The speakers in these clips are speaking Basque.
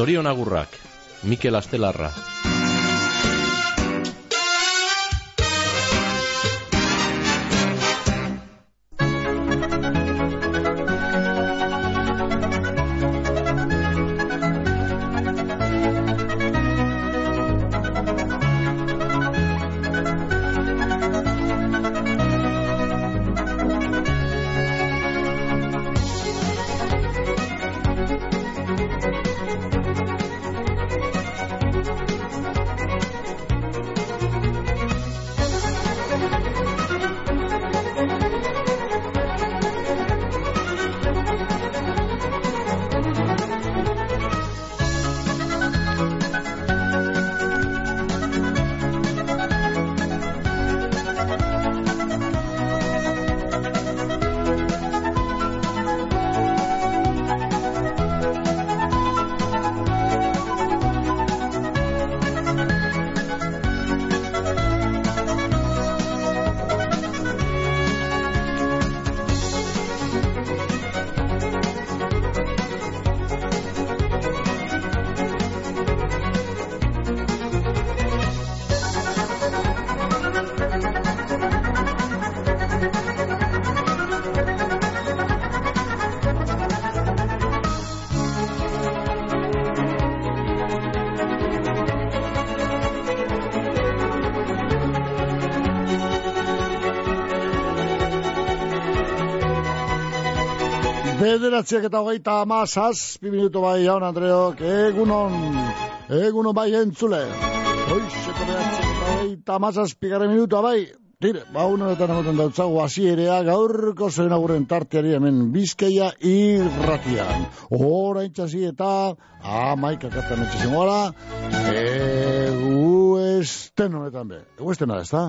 Zorion agurrak, Mikel Astelarra. Bederatziak eta hogeita amazaz, bi minutu bai jaun Andreok, egunon, egunon bai entzule. Hoizeko bederatziak eta hogeita amazaz, pigare minutua bai, Tire, ba, unetan emoten dautzagu hasierea gaurko zen aguren tarteari hemen bizkeia irratian. Hora itxasi eta amaika kartan etxasen gora, egu esten honetan be. Egu estena ez da?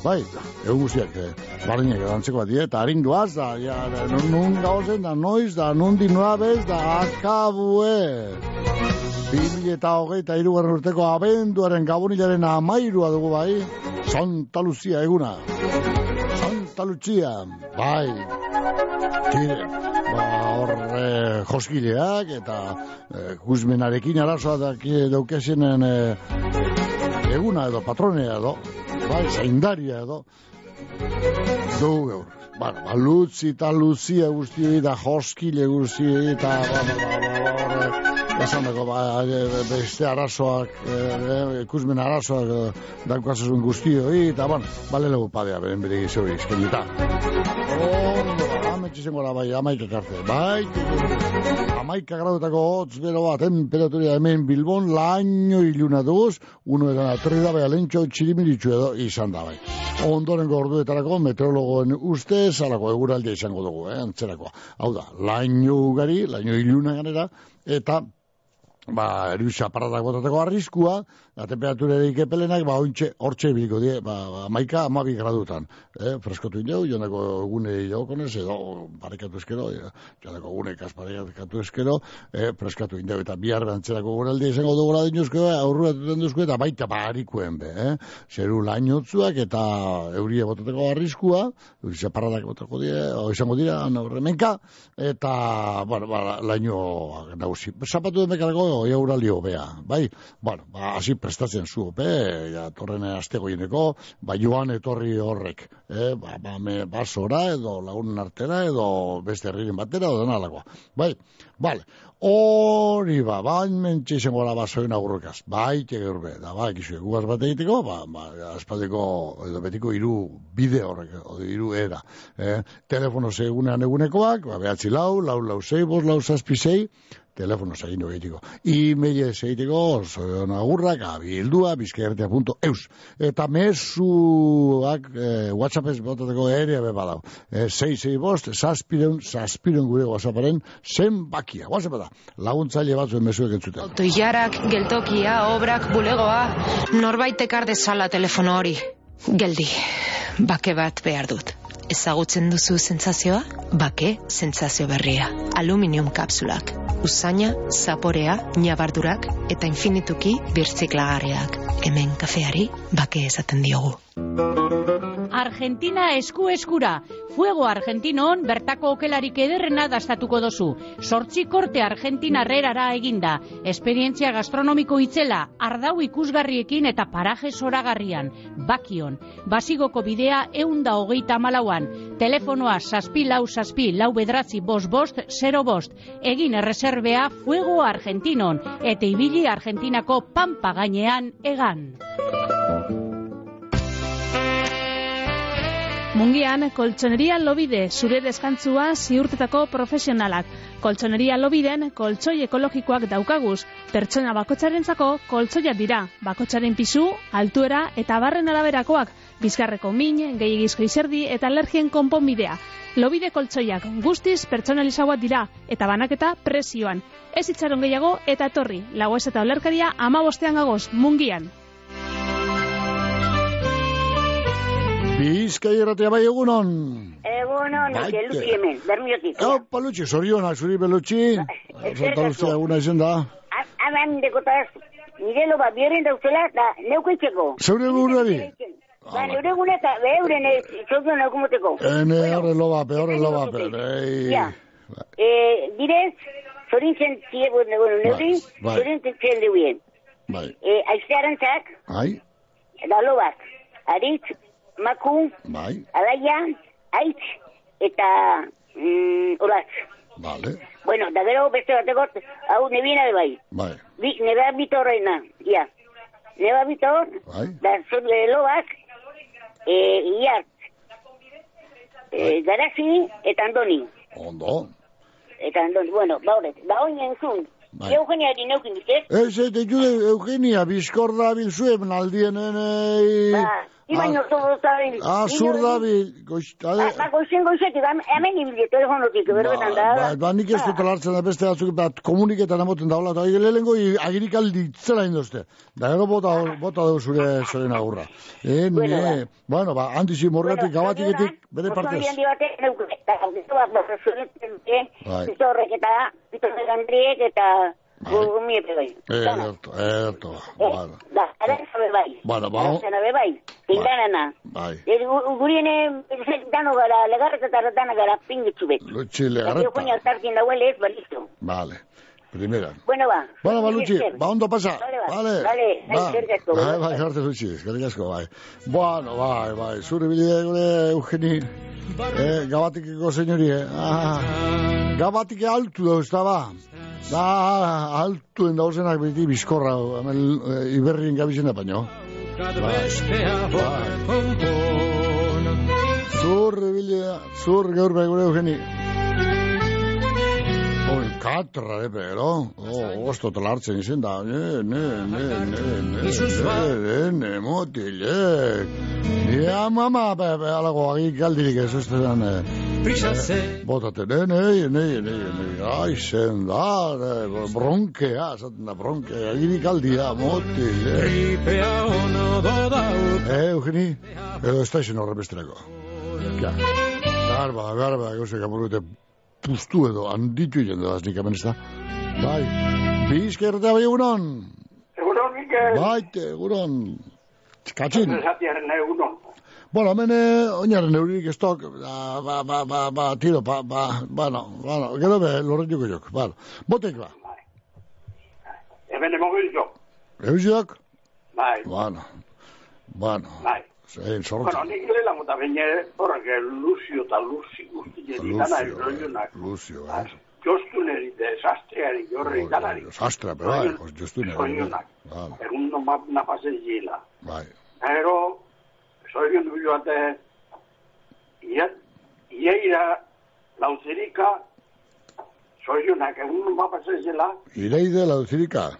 Bai, egun guztiak, eh, barriñak edantzeko bat die, eta harinduaz, da, ja, da, nun, nun gauzen, da, noiz, da, nundi nuabez, da, akabue. Bili eta hogeita irugarren urteko abenduaren gabonilaren amairua dugu bai, Santa Lucia eguna. Santa Lucia, bai. Tire, ba, hor, eh, joskileak eta eh, guzmenarekin arazoa daki daukesinen eh, eguna edo patronea edo, bai, zaindaria edo. Dugu gaur. Ba, ba, lutzi eta luzia guztioi da joskile guztioi eta ba, ba, ba, ba, ba, esan dago, ba, e, beste arazoak, e, e, ikusmen arazoak e, daukazazun guztioi, eta, ban, bale legu padea, beren bere gizio izkenita. Ondo, ametxe zengo bai, amaika karte, bai, amaika gradutako hotz bero bat, temperaturia hemen Bilbon, laino iluna duguz, uno edan atorri da, bai, alentxo txirimiritxu edo izan da, bai. Ondoren gorduetarako meteorologoen uste, salako eguraldia izango dugu, eh, antzerako. Hau da, laino ugari, laino iluna ganera, eta ba, eruxa paradak botateko arriskua, da temperatura erik epelenak, ba, ointxe, hortxe biliko die, ba, ba maika amabi gradutan. Eh, freskotu indeu, jonako gune jokonez, edo parekatu eskero, eh, jonako gune kasparekatu eskero, eh, freskatu indeu, eta bihar bantzerako guraldi izango dugu da dinuzko, eh, aurrua duten duzko, eta baita barikuen be, eh, zeru lainotzuak, eta euria botateko arriskua, eruxa paradak botako die, o, izango dira, menka, eta, bueno, ba, laino nagusi. Zapatu demekarako, oi auraldi hobea, bai? Bueno, ba, hasi prestatzen zu, be, ja, torren astegoieneko, ba, joan etorri horrek, eh? ba, ba, me, basora edo lagunen artera edo beste herriren batera edo denalakoa, bai? Vale, hori ba, bain mentxe izango la basoen agurrukaz, bai, tege urbe, da, ba, ekizu egugaz bat egiteko, ba, ba, aspaldeko, edo betiko iru bide horrek, edo iru era, eh? telefono segunean egunekoak, ba, behatzi lau, lau, lau, sei, bos, lau, zazpi, sei, telefono zaino egiteko. E-mail egiteko, zoion agurrak, abildua, bizkaertea.eus. Eta mesuak, eh, WhatsApp ez botateko ere badau. Eh, 6 bost, saspiren, saspiren gure WhatsApparen, zen bakia. WhatsApp da, laguntzaile batzuen mesuek entzuten. Autoiarak, geltokia, obrak, bulegoa, norbait ekar dezala telefono hori. Geldi, bake bat behar dut. Ezagutzen duzu sentsazioa? Bake sentsazio berria. Aluminium kapsulak. Usaina, zaporea, ñabardurak eta infinituki birtziklagarriak. Hemen kafeari bake esaten diogu. Argentina esku eskura. Fuego Argentinon bertako okelarik ederrena dastatuko dozu. Sortzi korte Argentinarrerara eginda. Esperientzia gastronomiko itzela, ardau ikusgarriekin eta paraje zoragarrian. Bakion. Basigoko bidea eunda hogeita malauan. Telefonoa saspi lau saspi lau bedratzi bost bost zero bost. Egin erreserbea Fuego Argentinon. Eta ibili Argentinako pampa gainean egan. Mungian, koltsoneria lobide, zure deskantzua ziurtetako profesionalak. Koltsoneria lobiden, koltsoi ekologikoak daukaguz. Pertsona bakotxarentzako koltsoiak dira. Bakotxaren pisu, altuera eta barren araberakoak. Bizkarreko min, gehiagizko izerdi eta alergien konponbidea. Lobide koltsoiak guztiz pertsonalizagoak dira eta banaketa presioan. Ez itxaron gehiago eta etorri. Lagoez eta olerkaria ama bostean gagoz, mungian. Bizkai erratea bai egunon. Egunon, nik Luchi hemen, bermiotik. Hau, palutxi, zorionak, zuri belutxi. Santa Luzia eguna izen da. Hemen dekotaz, nire loba bierren dauzela, da neukitzeko. Zeure burari. Ba, neure gune eta beuren zozio neukumoteko. Ene horre loba, pe, horre loba, pe. Ei. Ja. Eh, direz, zorintzen zie, bueno, bueno, neuri, bai. zorintzen zie deuen. Bai, Eh, aiztearantzak, ai, da lobak, aritz, maku, bai, alaia, aitz, eta mm, olatz. bale, Bueno, da gero beste bateko, hau nebiena de bai. bai, Bi, neba bitorrena, ja. Neba bitor, bai, da zut e, lobak, e, iart, e, garazi eta andoni. ondo. Eta andoni, bueno, ba horret, ba oin entzun. Bai. Eugenia di neukin dute, Ez, ez, jude, Eugenia, bizkor da bil zuen aldien, enei... ba, ibaino zobo zabil. Ah, zur da bil, goiztade... Ba, goizen goizetik, am- hemen ibili telefonotik, berbetan da. Ba, ba, nik ez dut alartzen da beste batzuk, bat komuniketan emoten daula, eta hori lehenko agirik alditzela indozte. Da gero bota, bota dugu zure zoren agurra. E, Bueno, ne, bueno, ba, handizi morgatik, gabatiketik, bere partez. Handi batek, neuke, eta gauditu bat, zuritzen, eh, Bai. pitorrek eta, pitorrek andriek eta, Gurumiepe bai. Dana. Erto, erto, Eh, bueno, Da, aranza be bai. Bueno, ba- Aranza be bai. Indanana. bai. Ez gu- guriene, dano gara, legarreta eta dana gara pingitzu bet. Lutxi Eta jokoin legarreta. altarkin dauele ez, ba, listo. Vale, primera. Bueno, ba. Bueno, ba, esker. ba, ondo pasa. Vale, ba. Vale, Vale, ba, bai, bai. bai, jarte Lutxi, eskerrik asko, bai. Bueno, bai, bai, zure bide gure Eugeni, eh, gabatikeko señori, eh, ah, gabatike altu dauz, da, ba. Da, altuen dauzenak beti bizkorra, hemen eh, iberrien gabizena baino. Zur, bile, zur, gaur bai gure Eugeni. Katra, pero. Oh, osto talartzen izen da. Ne, ne, ne, ne, ne, ne, ne, ne, motilek. Ja, mama, be, be, alago, agi galdirik ez ez den, eh, botate, ne, ne, ne, ne, ne, ai, zen da, bronkea, zaten da, bronkea, agirik galdia, motilek. Eh, Eugeni, edo ez da izen horre besterako. Ja, garba, garba, gauzek apurrute puztu edo handitu egin da, nik hemen ez da. Bai, bizkertea bai egunon, Egunon, Mikel. baite, egunon, katxin. Egunon. Bueno, hemen eh, oinaren euririk ez tok, ba, ba, ba, ba, ba, tiro, ba, ba, bueno, bueno, gero be, lorretuko jok, bueno, botek ba, Hemen emogilzo. eusiak, Bai, bueno, bueno, bai. Zein Bueno, sortza, nik dela mota baina horrek Lucio eta Luzi guzti dana Lucio, iroionak. Lucio, eh, Jostuneri, desastreari, jorri danari. sastra, pero bai, nire, Soinunak. Vale, Egun no map napazen zila. bai, Pero, soigun du joate, ieira, lauzerika, soiunak, egun no mapazen zila, ireide lauzirika,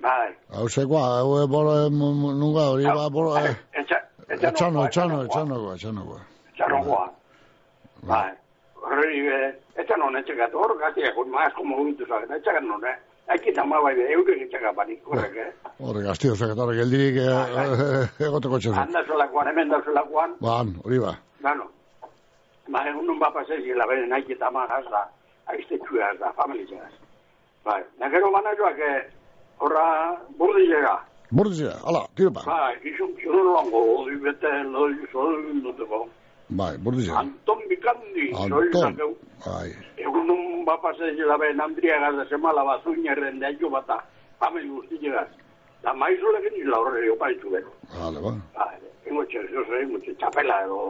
bai. hau zekoa, hau e, boro, e, mu- mu- nunga, hori, ba, boro, e, Etxa- etxano, etxano, etxanokoa. etxanokoa, etxanokoa, Txarrogoa. Bai. Horri, eh, etxan honen etxekat, hor gaztiak, hor maaz, como guintu zagen, etxakan honen. Aikin ama bai, euren etxekat banik, horrek, eh? horre gaztio zek, eta horre geldirik, e, e, egoteko txezu, Handa zelakoan, hemen da zelakoan, ban, hori ba, gano. Ba, egun bat pasezi, laberen naik eta magaz da, aizte txuaz da, familizaz. Bai, da gero banaioak, eh, horra burdizera. Burdizera, ala, tiro ba. Bai, izun kiron lango, odi bete, loi, zoi, duteko. Bai, burdizera. Anton Bikandi, Anton. zakeu. Bai. Egun bat pasezi, laberen andriagaz da semala bat zuinerren da jo bata, famili guztiegaz. Da maizulekin izla horre opaitzu bero. Vale, ba. Ba, ingo txe, zo zer, ingo txe, txapela edo,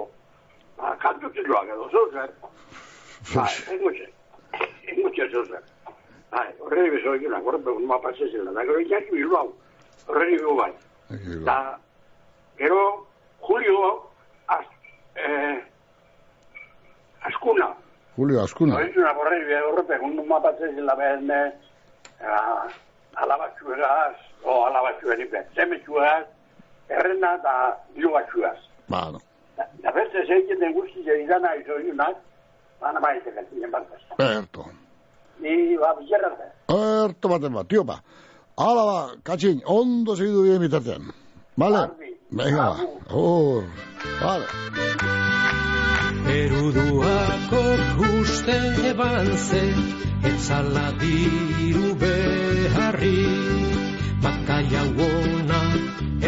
ba, kantu txeloak edo, zo zer. Ba, ingo txe, ingo txe, zo zer. Ba, horre bezo egin, da gero ikan bilu hau, horre bilu bai. Da, gero, Julio, az, eh, askuna, Julio Askuna. Oizuna horre bilu horrepe, egun ma pasezela behen, eh, alabatxuegaz, o alabatxuegaz, zemetxuegaz, errena da bilubatxuegaz. Ba, no. Da, da beste zeiketen guzti zeidana izo iunak, bana maite gantinen barkaz. Erto. Ni ba bilerra da. Erto baten bat, tio ba. Hala ba, katxin, ondo segidu bien bitartean. Vale? Argi. Venga, ba. Hor. Vale. Eruduako uste eban ze, etzala diru beharri. Bakaia uona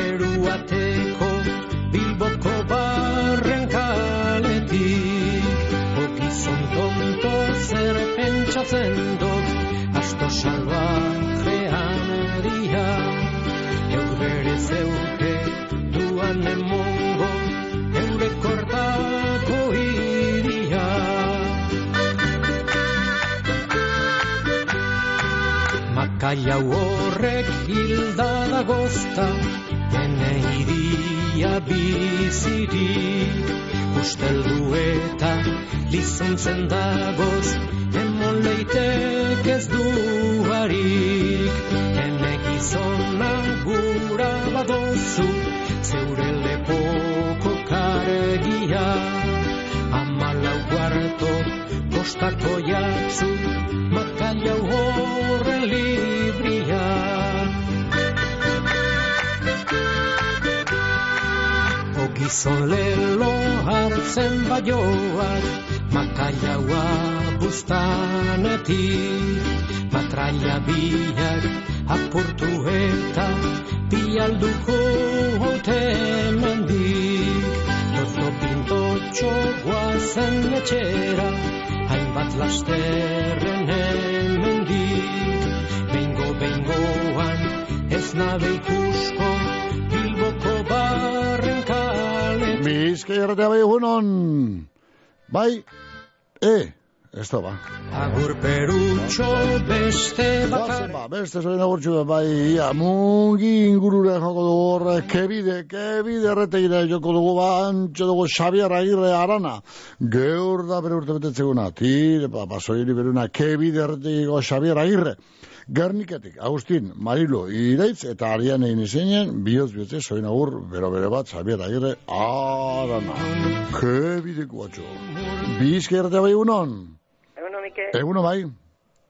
eruateko Zeuke duan emongo, eure kortako iria. Makaia horrek hilda da gozta, ene iria bizirik. Usteldu eta lizuntzen dagoz, emon leitek ez duarik. Gizona gura badozu, zeure lepoko kargia. Amalau guarto, kostako jatzu, makaia horren libria. Ogizon lelo hartzen baioak, makaiaua bustanetik, matraia biak apurtu eta bialduko hote mendik. Ozo pintotxo guazen etxera, hainbat lasterren hemendik. Bengo bengoan ez nabe ikusko, bilboko barren kaletik. Bai egunon. Bai, e, da ba. Agur perutxo beste bakar ba, beste zoin agurtxu bai, ia, mungi ingurure joko dugu horre, kebide, kebide erretegira joko dugu, ba, antxo dugu Xabier Agirre Arana, geur da bere urte betetzeguna, tire, ba, basoiri beruna, kebide erretegiko Xabier Agirre, Gerniketik, Agustin, Marilo, Iraitz, eta Ariane egin izenen, bihotz bihotze, zoin agur, bero bere bat, Xabier Agirre Arana, kebideko batxo. Bizka irratea bai egunon, Mike. eguno bai,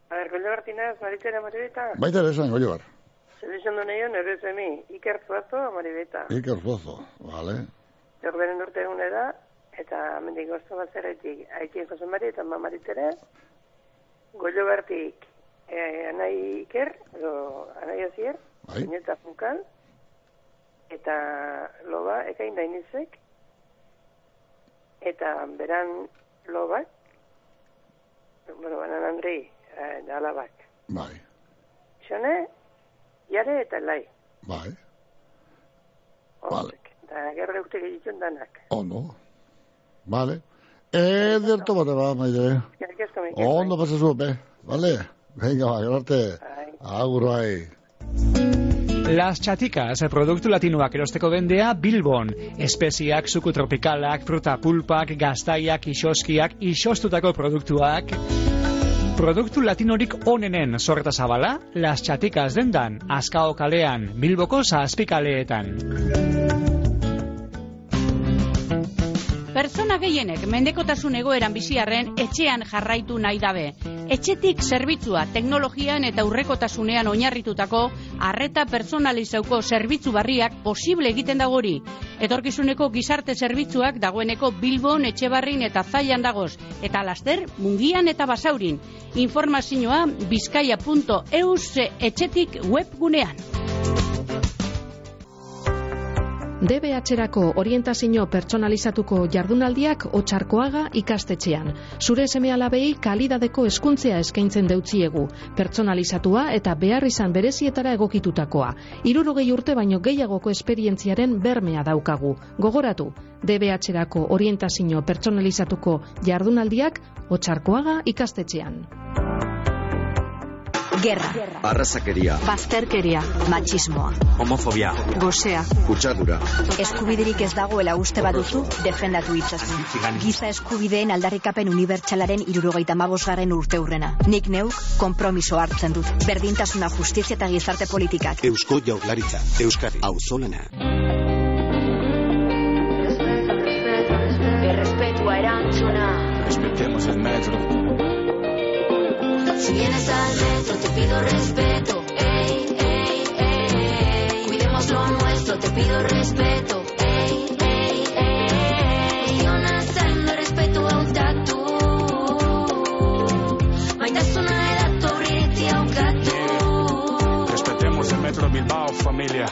A ver, Golio Martínez, Maritera Maribeta. baita ere esan, goio bar. Seliziondo neio, nire zemi, Iker Zuazo, Maribeta. Iker Zozo, vale. Jorberen urte egunera, eta mendik goztu bat zeretik, haitien Jose Mari eta ma Maritere. Golio Bertik, eh, anai Iker, edo anai Azier, Bai. eta Funkal, eta loba, ekain dainizek, eta beran lobak, bueno, banan Andrei, eh, alabak. Bai, Xone, jare eta lai. bai, Vale. Horrek. Da, gerra urte egiten danak. ondo. Vale. Ederto bate ba, maide. Ondo pasa zupe, vale? Venga, ba, gerarte. Agur bai. Las Chaticas, produktu latinoak erosteko bendea Bilbon. Espeziak, suku tropikalak, fruta pulpak, gaztaiak, isoskiak, isostutako produktuak. Produktu latinorik onenen sorreta zabala, Las Chaticas dendan, Azkao kalean, Bilboko zazpikaleetan. Pertsona gehienek mendekotasun egoeran biziarren etxean jarraitu nahi dabe. Etxetik zerbitzua teknologian eta urrekotasunean oinarritutako arreta personalizauko zerbitzu barriak posible egiten dagori. Etorkizuneko gizarte zerbitzuak dagoeneko Bilbon, Etxebarrin eta Zailan dagoz, eta laster Mungian eta Basaurin. Informazioa bizkaia.eus etxetik webgunean. DBH-erako orientazio pertsonalizatuko jardunaldiak otxarkoaga ikastetxean. Zure seme alabei kalidadeko eskuntzea eskaintzen deutziegu, pertsonalizatua eta behar izan berezietara egokitutakoa. Irurogei urte baino gehiagoko esperientziaren bermea daukagu. Gogoratu, DBH-erako orientazio pertsonalizatuko jardunaldiak otxarkoaga ikastetxean. Gerra. Arrazakeria. Bazterkeria. Matxismoa. Homofobia. Gosea. Kutsadura. Eskubiderik ez dagoela uste baduzu, defendatu itzazu. Giza eskubideen aldarrikapen unibertsalaren irurogeita mabosgarren urte urrena. Nik neuk, kompromiso hartzen dut. Berdintasuna justizia eta gizarte politikak. Eusko jaurlaritza. Euskadi. Auzolana. Errespetua erantzuna. Respetemos el metro. Si vienes al metro te pido respeto. Ey, ey, ey. Cuidemos lo nuestro, te pido respeto. Ey, ey, ey. Ona zen respeto hautatu. Maitasuna edatu iritzia haukatu. Respetemos el metro Bilbao, familia.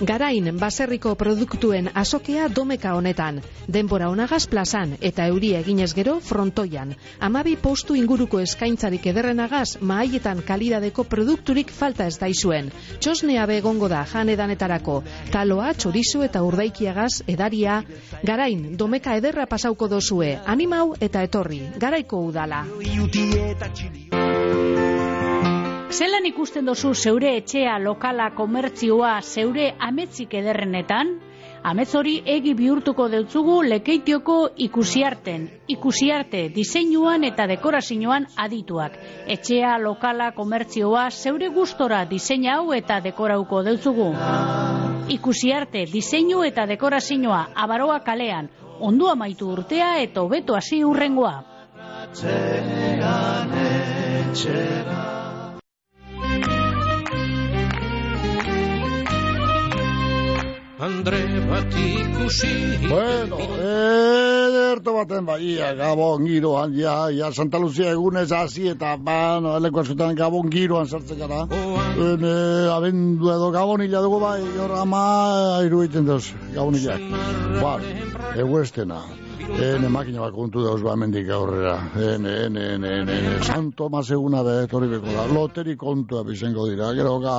Garain baserriko produktuen azokea domeka honetan, denbora onagaz plazan eta euria eginez gero frontoian. Amabi postu inguruko eskaintzarik ederrenagaz mahaietan kalidadeko produkturik falta ez daizuen. Txosnea begongo da janedanetarako, taloa, txorizo eta urdaikiagaz edaria. Garain, domeka ederra pasauko dozue, animau eta etorri, garaiko udala. Zelan ikusten dozu zeure etxea, lokala, komertzioa, zeure ametzik ederrenetan? Amets hori egi bihurtuko deutzugu lekeitioko ikusiarten. Ikusiarte, diseinuan eta dekorazioan adituak. Etxea, lokala, komertzioa, zeure gustora diseina hau eta dekorauko deutzugu. Ikusiarte, diseinu eta dekorazioa, abaroa kalean. Ondo amaitu urtea eta hobeto hasi urrengoa. Andre bat ikusi Bueno, ederto baten bai, ia, gabon giroan, ja, ja, Santa Lucia egunez hasi eta, ba, no, eleko askotan gabon giroan sartzen gara. En, eh, abendu edo gabon hila dugu bai, hor ama airu egiten duz, gabon hila. Ba, egu estena. Ene makina bat kontu dauz ba mendik aurrera. Ene, ene, ene, ene, ene. San Tomas eguna be, etorri beko da. Loteri kontua bizengo dira. Gero ga,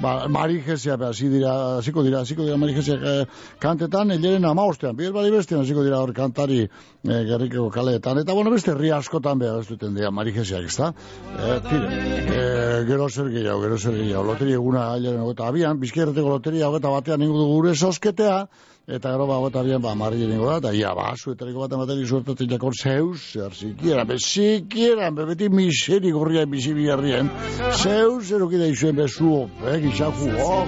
ba, marijesia be, hasi dira, hasiko dira, hasiko dira marijesia eh, kantetan, eleren ama ostean. Biel badi bestean hasiko dira hor kantari eh, gerrikeko kaleetan. Eta bueno, beste herri askotan be, ez duten dira marijesiak, ezta? Eh, tire, eh, gero zer gehiago, gero zer gehiago. Loteri eguna, eleren hogeta abian, bizkerreteko loteria hogeta batean ingo du gure sosketea, eta gero ba gota bien ba marri ningo da, ia ba, suetariko bat ematerik suertatzen jakor zeus, zer sikiera, be sikiera, be beti miseri gorria bizi biharrien, zeus eruki da izuen bezu, eh, gizaku, oh,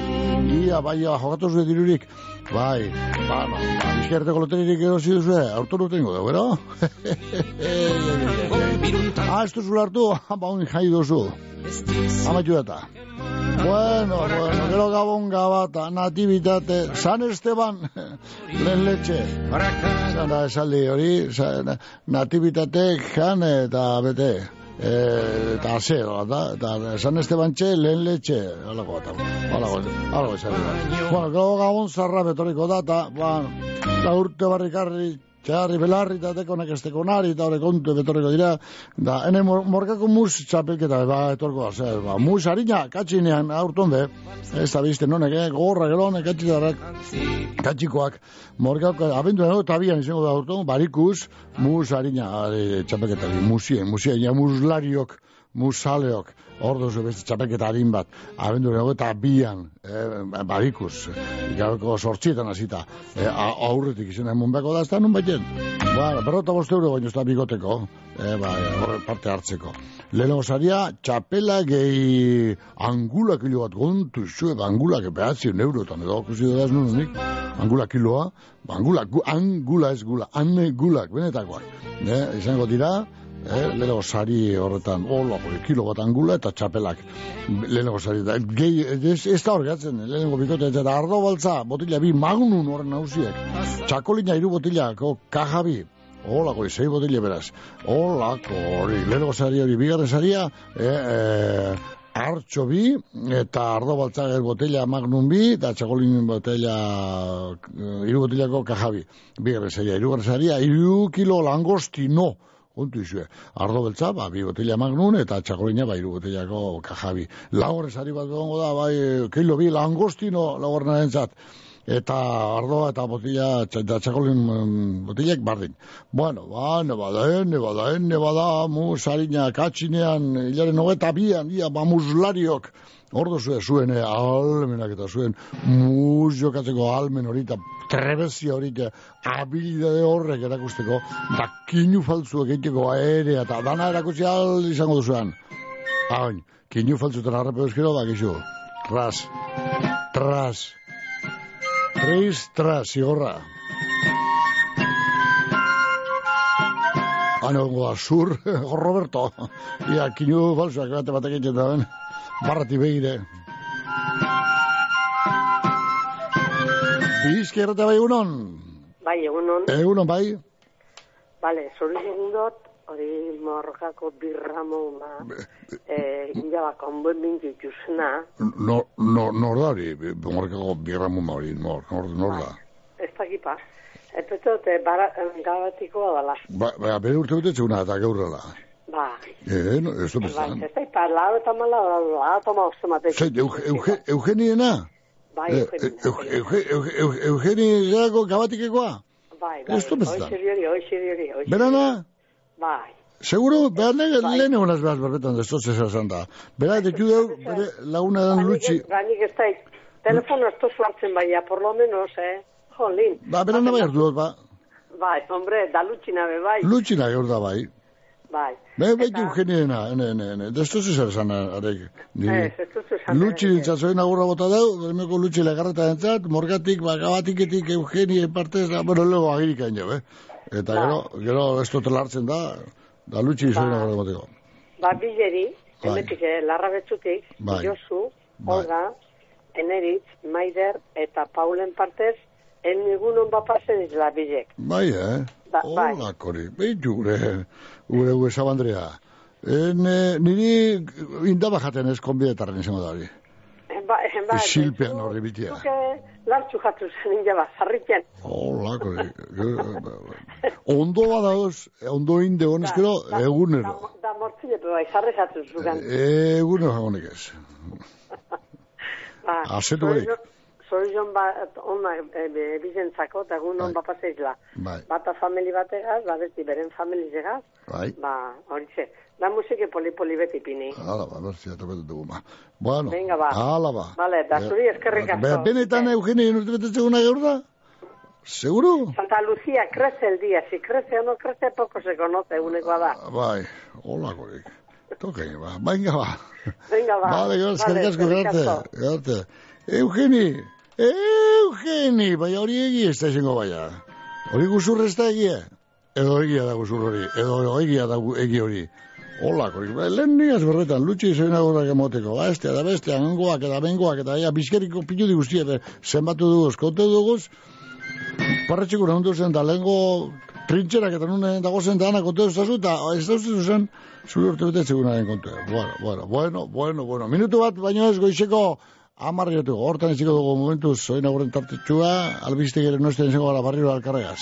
ia, bai, ia, jokatu zuen dirurik, bai, ba, no, ba, bizkerreteko loteririk erosi duzu, aurto nutengo da, bero? ah, ez duzu lartu, ba, un jai duzu, amaitu data. Bueno, bueno, gero gabon gabata, natibitate, San Esteban, lehen letxe. Zara esaldi hori, sa- natibitate jan eta bete. E, eta ase, da, eta San Esteban txe, lehen letxe. Alago bat, alago, alago esaldi. bat. Bueno, gero gabon zarra betoriko da, eta, ba, la urte barrikarri, Txarri belarri eta teko nekesteko nari eta hori kontu betorriko dira. Da, ene mor, morkako mus txapelketa, ba, etorko da, zer, ba, mus harina, katxinean, aurton be, ez da bizten honek, eh, gorra gero honek, katxitarrak, katxikoak, morkako, abendu eno, eta bian izango da aurton, barikus, mus harina, ari, txapelketa, musien, musien, ja muslariok, musaleok, hor duzu beste txapelketa harin bat, abenduren hogeta bian, e, badikuz, gauko sortxietan hasita, e, aurretik izan emun beko da, ez da nun baiten. Ba, berrota boste euro baino ez da bigoteko, e, ba, horre parte hartzeko. Lehenengo saria, txapela gehi angula kilo bat gontu, zuek angula behatzi eurotan, edo kusi dut nun nik, angula kiloa, ba, angula, gu, angula ez gula, angulak, benetakoak. Ne, izango dira, eh, lehenengo sari horretan, hola, hori, kilo bat angula eta txapelak, lehenengo sari, da, gehi, ez, ez da hor gatzen, lehenengo bikote, eta ardo baltza, botila bi magnun horren nausiek, txakolina iru botilako, kajabi, Olako, sei botile beraz. Olako, hori, lehenengo sari hori, bigarren saria, e, e, hartxo bi, eta ardo baltzager botella magnum bi, eta txakolin botella, eh, iru botellako kajabi. Bigarren saria, irugarren saria, iru kilo langostino, kontu izue. Ardo beltza, ba, bi botella magnum, eta txakolina, ba, iru botellako kajabi. Lagorren sari bat gongo da, bai, kilo bi langostino lagorren entzat eta ardoa eta botila, eta txakolin mm, botilek bardin. Bueno, ba, ne bada, ne bada, ne bada, mu sarina katxinean, hilaren hogeta bian, ia, ba, muslariok, Ordo zuen, zuen eh, almenak eta zuen mus jokatzeko almen hori trebezia hori eta habilidade horrek erakusteko da kinu faltzuek egiteko aerea eta dana erakutsi izango duzuan. Hain, kinu faltzuetan harrape euskero, ba, gizu. Tras, tras, tris, tras, zigorra. Ano, goa, sur, Roberto. Ia, kinu faltzuak bate batek egiten da, ben. Barrati begire. Bizki errata bai egunon. Bai, egunon. Egunon bai. Bale, zori segundot, hori morrokako birramo, ma, eh, indabako onbuen bintu ituzena, No, no, nor da hori, morkako birramu hori, nor, nor, nor da. ez dakipa. Epetot, eh, bara, eh, gabatikoa dala. Ba, ba, bere urte bete txuna eta gaurrela. Ba, Eh, no, ez du bai, bezan. ez dakipa, lau eta mala, lau eta mala, zemate. Zer, Euge- Euge- Eugeniena? Bai, Eh, Eugenio. Euge- Euge- Euge- Euge- Eugeniako gabatikekoa? Bai, bai, Ez du hoxe hori, hoxe hori, hoxe. Berana? Bai, Seguro, behar nege lehen egunaz behar berbetan, ez dut esan da. Bera, dekiu deu, bere laguna dan lutxi. gainik ez da, telefono ez tozu hartzen baina, por lo menos, eh, jolin. Ba, bera nabai hartu dut, ba. Bai, hombre, da lutxina be, bai. Lutxi nahi hor da, bai. Bai. Be, bai, Eugeniena, ene, ene, ene. Ez dut esan arek. Ez, ez duzu esan. Lutxi ditzazoen agurra bota deu, bermeko lutxi legarreta entzat, morgatik, ba, gabatiketik, Eugenia partez, da, bueno, lego agirik hain jo, eh? Eta gero, gero ez dut hartzen da, da lutxi izoen Ba. agurra boteko. Ba, bileri, Bai. emetik, eh, larra betzutik, Bai. Josu, Bai. Olga, Eneritz, Maider, eta Paulen partez, en nigunon bapazen izla bilek. Bai, eh? Ba, bai. Olakori, behitu gure, gure gure sabandrea. En, eh, niri indaba jaten ez konbidetarren izango da hori. En ba, en ba, Silpean horri bitia. zuke lartxu jatu zen injaba, zarritzen. Olakori. Ondo badaoz, ondo inde honezkero, egunero. Da mortzile, bai, zarri jatu zugan. Egunero jagonek ez. Ba, Azetu. Zorion ba, ona e, bizentzako, eta egunon Bai. bapazeizla. Bai, Bata famili bategaz, ba beti beren familizegaz, bai. ba, horitze. Da musike poli-poli beti pini. Hala ba, berzi, atopetu dugu ma. Bueno, Venga, ba. hala ba. Vale, da zuri eskerrik asko. Be- Benetan Eugenio urte betetzeguna gaur da? Seguro? Santa Lucía crece el día, si crece o no crece poco se conoce, unekoa da. Bai, holakorik. Tokain, ba. Venga, ba. Venga, ba. Vale, gero, eskerrik asko, eskerrik garte. asko. Garte. Eugeni, Eugeni, baina hori egi ez da izango baina. Hori guzur ez da egia? Edo egia da guzur hori, edo egia da gu- egi hori. Holakorik, ba, lehen niaz berretan, lutsi izan agurrak emoteko, ba, estea da bestea, angoak eta bengoak, eta ja, bizkeriko piludi guztia, eta zenbatu duguz, kontu duguz, parratxiko nahundu zen, da lehengo trintxerak eta nune dago zen da anak kontu zazu, eta ez da uste zen, zure urte betetzegunaren kontu. Bueno, bueno, bueno, bueno, bueno. Minutu bat, baino ez goizeko amarriotu. Hortan iziko dugu momentuz, zoin aguren tartetxua, albiste gire noizten izango gara barriro alkarregaz.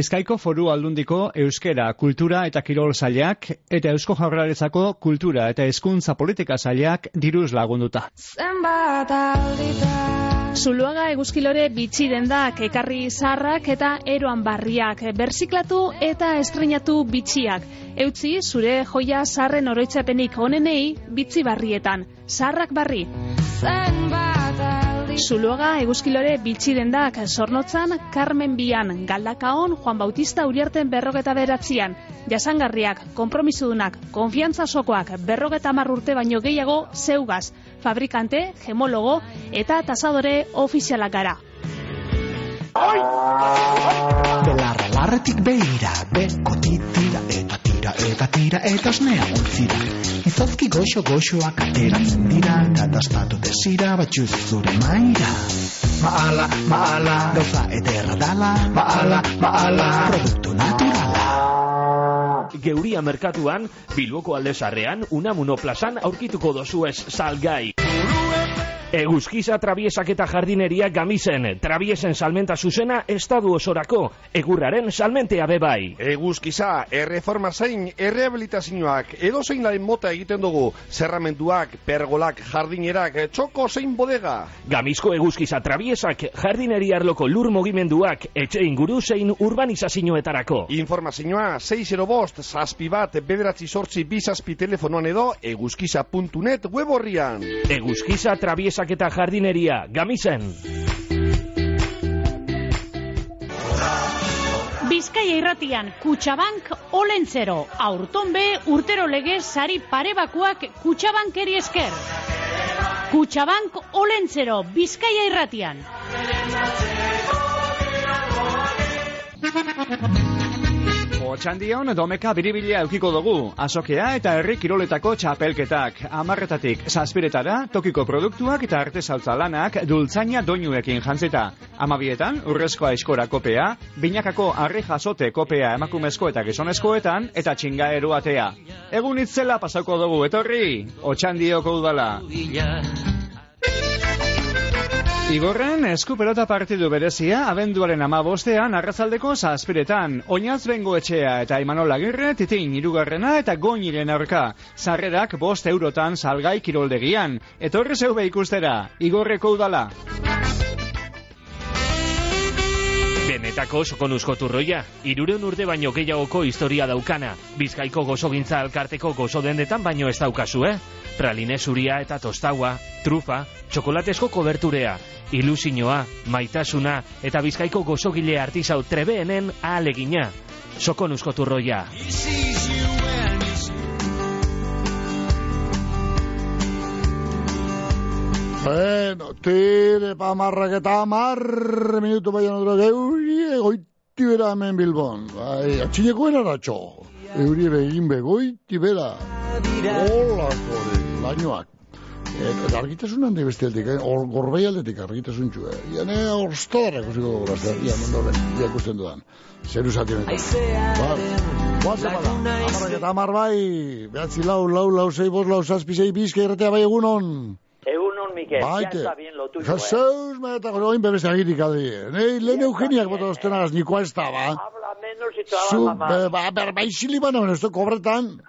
Bizkaiko foru aldundiko euskera, kultura eta kirol zailak eta eusko jaurlaritzako kultura eta hezkuntza politika zailak diruz lagunduta. Zenbat aldita Zuluaga eguzkilore bitxi dendak, ekarri zarrak eta eroan barriak, berziklatu eta estrenatu bitxiak. Eutzi, zure joia zarren oroitzapenik onenei bitzi barrietan. Zarrak barri. Zuluaga eguzkilore bitxi dendak, zornotzan, Carmen Bian, Galdakaon, Juan Bautista Uriarten berrogeta beratzian. Jasangarriak, kompromisudunak, konfiantza sokoak, berrogeta urte baino gehiago, zeugaz, fabrikante, gemologo eta tasadore ofizialak gara. Belarra larretik beira, beko titira eta tira eta tira eta osnea utzira. Izozki goxo goxoak ateratzen dira, eta daspatu desira batxuz zure maira. Maala, maala, gauza ederra dala, maala, maala, produktu naturala. Geuria merkatuan, Bilboko aldezarrean, Unamuno plazan aurkituko dozuez salgai. Eguzkiza trabiesak eta jardineria gamisen, trabiesen salmenta zuzena estadu osorako, egurraren salmentea bebai. Eguzkiza, erreforma zein, errehabilitazioak, edo zein laren mota egiten dugu, zerramenduak, pergolak, jardinerak, txoko zein bodega. Gamizko eguzkiza trabiesak, jardineria arloko lur mugimenduak, etxe inguru zein urbanizazioetarako. Informazioa, 6 bost, zazpi bat, bederatzi sortzi bizazpi telefonoan edo, eguzkiza.net web horrian. Eguzkiza trabiesak eta jardineria, gamisen. Bizkaia irratian, Kutxabank Olentzero, aurton be urtero legez sari parebakuak Kutxabankeri esker. Kutxabank Olentzero, Bizkaia irratian. Otxandion, domeka biribilia eukiko dugu, azokea eta herri kiroletako txapelketak. Amarretatik zazpiretara, tokiko produktuak eta arte saltza lanak dultzaina doinuekin jantzita. Amabietan, urrezkoa eskora kopea, binakako harri jasote kopea emakumezko eta gizonezkoetan, eta txinga eruatea. Egun itzela pasako dugu, etorri, Otxandioko udala. Igorren, eskupelota partidu berezia, abenduaren ama bostean, arrazaldeko zazpiretan, oinaz bengo etxea eta Imanol Agirre, titin irugarrena eta goiniren aurka. Zarrerak bost eurotan salgai kiroldegian. Etorri zeube ikustera, igorreko udala. Benetako sokonuzko turroia, irureun urte baino gehiagoko historia daukana. Bizkaiko gozogintza alkarteko gozo dendetan baino ez daukazu, eh? Praline zuria eta tostaua, trufa, txokolatesko koberturea, ilusinoa, maitasuna eta bizkaiko gozogile artizau trebeenen ahalegina. Sokonuzko turroia. Bueno, tire pa marrak marre minutu bai anodro geuri egoiti bera hemen Bilbon. Bai, atxineko eratxo. Euri begin begoiti bera. Hola, kore, lainoak. Eta eta argitasun handi beste eh? Or, gorbei aldetik argitasun txue. Iane orstodarrak usiko dugu grazia. Ia, mendoren, ia ikusten dudan. Zeru zati honetan. Ba, guazen bada. Amarrak eta amar bai. Behatzi lau, lau, lau, zei, bos, lau, zazpi, zei, bizka irratea bai egunon. Egunon, Mikel, ya Baite. está bien lo tuyo, eh. Jesus, meta, oin bebeste agirik adi. Nei, lehen eugeniak bota ostenagaz, niko ez da, ba. Habla menos y te habla Zu, mamá. ba, berbaixili bana, bueno, esto kobretan.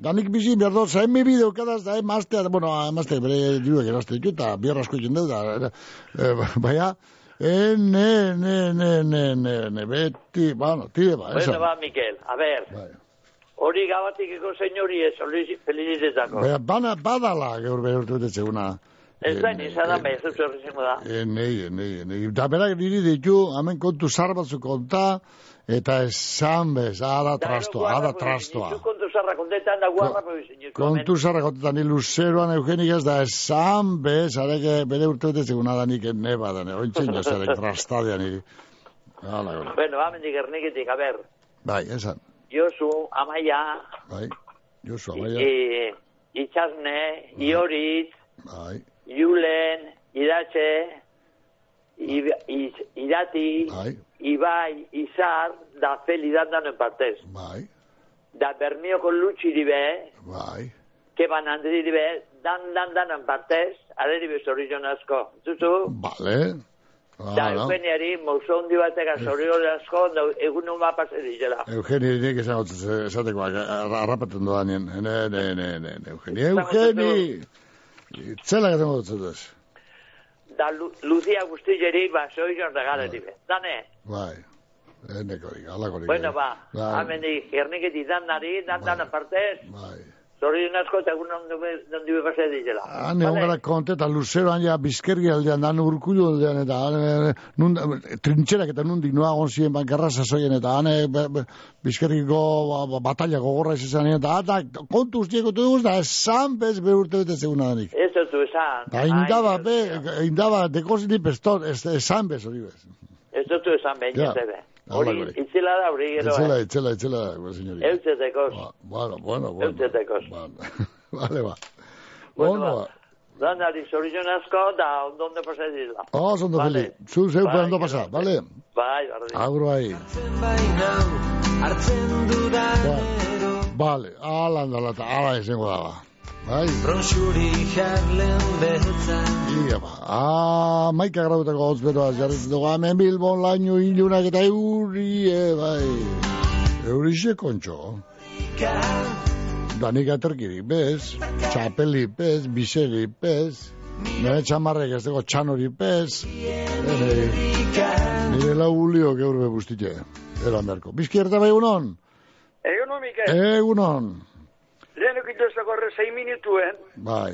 Danik bizi, berdo, zain mi bideo, kadaz, da, emaztea, bueno, emaztea, bere diruek erazte ditu, eta bierra asko egin dut, da, e, baina, e, ne, ne, ne, ne, ne, ne, beti, bueno, tire, ba, Bueno, esan. va, Mikel, a ver. Hori gabatikeko señori ez, hori felizitetako. Baina, bana, badala, gaur behar urte zeguna. Ez da, nizan da, ez dut horrizimo da. E, nei, nei, nei. Da berak niri ditu, hemen kontu zar batzu konta, eta esan bez, ada trastoa, ada trastoa. Kontu zarra kontetan da guarra, señor. Kontu zarra kontetan, ni luzeroan eugenik ez da esan bez, areke bere urte dute zeguna da nik neba da, ne, ointzen jo zarek trastadea niri. Hala. Bueno, va, mendik erniketik, a ver. Bai, esan, Josu, Amaia, bai, Josu, amaia, i, Itxasne, Ioritz, bai, Julen, Idatxe, I- I- Irati, bai, Ibai, Izar, da Feli dandan partez. bai, Da Bermioko Lutxi dibe, bai, Keban Andri dibe, dan dan dan partez, aleri bezorri asko. Zuzu, bale, Ah, Da, no? Eugeniari, mauzo hundi bateka zorion asko, da, egun hon bat pase dizela. Eugeni, nik esan gotzez, esateko, arrapaten doa nien. Ne, ne, ne, ne, ne, Eugeni, Eugeni! Itzela gaten gotzez. Da, Lu- Lucia guztileri, ba, zoion regaleri be. Dane, Bai, enekorik, alakorik. bueno, ba, Bai. amendik, erniketi dan nari, dan dan apartez, Bai. Zorion asko, eta egun hon dibe pase dizela. Han egon gara konte eta luzeroan ja bizkergi aldean, dan urkullu aldean, eta han, eh, nun, trintxerak eta nundik noa gonzien bankarra sasoien, eta han eh, bizkergiko ba, ba, batalla gogorra izan, eta eta kontu ustieko tu duguz, da esan bez be urte bete zeguna danik. Ez dut esan. Da indaba, be, indaba, dekozini pestot, esan bez hori bez. Ez dut esan behin ez Hori, gori. itzela da, hori gero, Etzela, eh? etzela, pues, señorita. Eutzetekos. Bueno, bueno, bueno. Eutzetekos. Vale, ba. Bueno, ba. Danari, zorion asko, da, ondonde pase dizela. Oh, ondo, Vale. Feli. Zu zeu Bai, ondo pasa, vale? Bai, bardin. Agur bai. Hartzen dudanero Vale, ala andalata, ala izango da ba. Bai? Bronxuri jarlen betza Ia ba, ah, maika grautako hotz beroaz jarritzen dugu, hemen bilbon laino ilunak eta euri, e, bai. Eurixe kontxo. Danik aterkirik bez, txapeli bez, biseri bez, nire txamarrek ez dago txanori bez, nire, lau ulio geurbe bustite, eran beharko. Bizkierta bai egunon? Egun homike, Egunon, lehen ukitu ez dago sei minutuen, bai.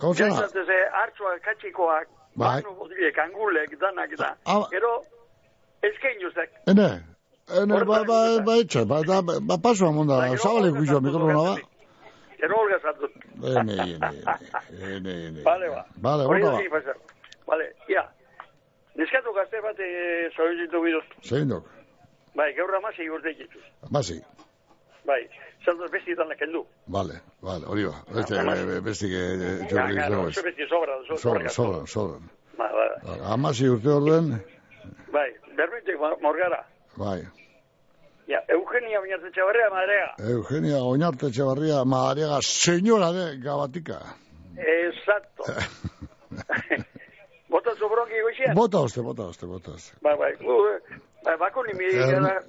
Gauza da? jatzatze hartzoak, katxikoak, Bai. banu botilek, angulek, danak da. Ah. Gero, ezkein juzek. Ene, ene, ba, ba, ba, etxe, ba, da, ba, paso amonda, zabalek guizo mikrofona ba. Gero olga zatut. Ene, ene, ene, ene. Vale, ba. Vale, Hori ba. Vale, ia. Neskatu gazte bat e, zoizitu biduz. Zein dok, Bai, gaur amasi urte dituz. basi, Bai, zeldos besti dan kendu. vale, vale, hori ba. Beste, eh, beste que Ja, jorri claro, zoaz. oso besti sobra. so- Sobra, sobra. sobra, sobra. Ba, ba, Amasi urte orden, Bai, bermitek morgara. bai. Ja, Eugenia Oñarte Txabarrea, madrea. Eugenia Oñarte Etxebarria, madariaga, señora de Gabatika. Exacto. Bota zu bronki goizien? Bota uste, bota uste, bota uste. Bai, bai. Gu, bai, bako ni mi Erm-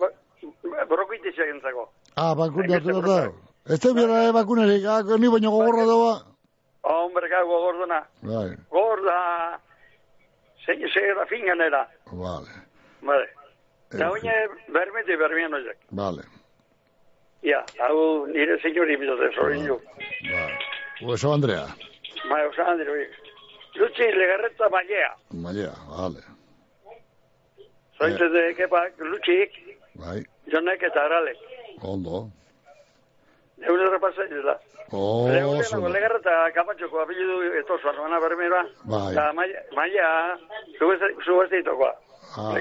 gara brokite segentzako. Ah, bakun hartu da. Ez da bera bakunerik, ah, ni baino gogorra daua. Hombre, gago gordona. Bai, Gorda. Zein segera finganera. vale, Vale. Da oine bermete bermian oizak. vale. Ja, hau nire señori bizote, zorin ju. Hueso Andrea, Bai, osa handire, oi. Lutsi legarreta mailea. Malia, vale. Zointze de kepak, lutxik, Bai, jonek eta aralek. ondo. Egun da. Oh, oso. legarreta kapatxoko apellidu etozuan, mana bermera. Bai. Da, maia, maia, subestitokoa. Ah,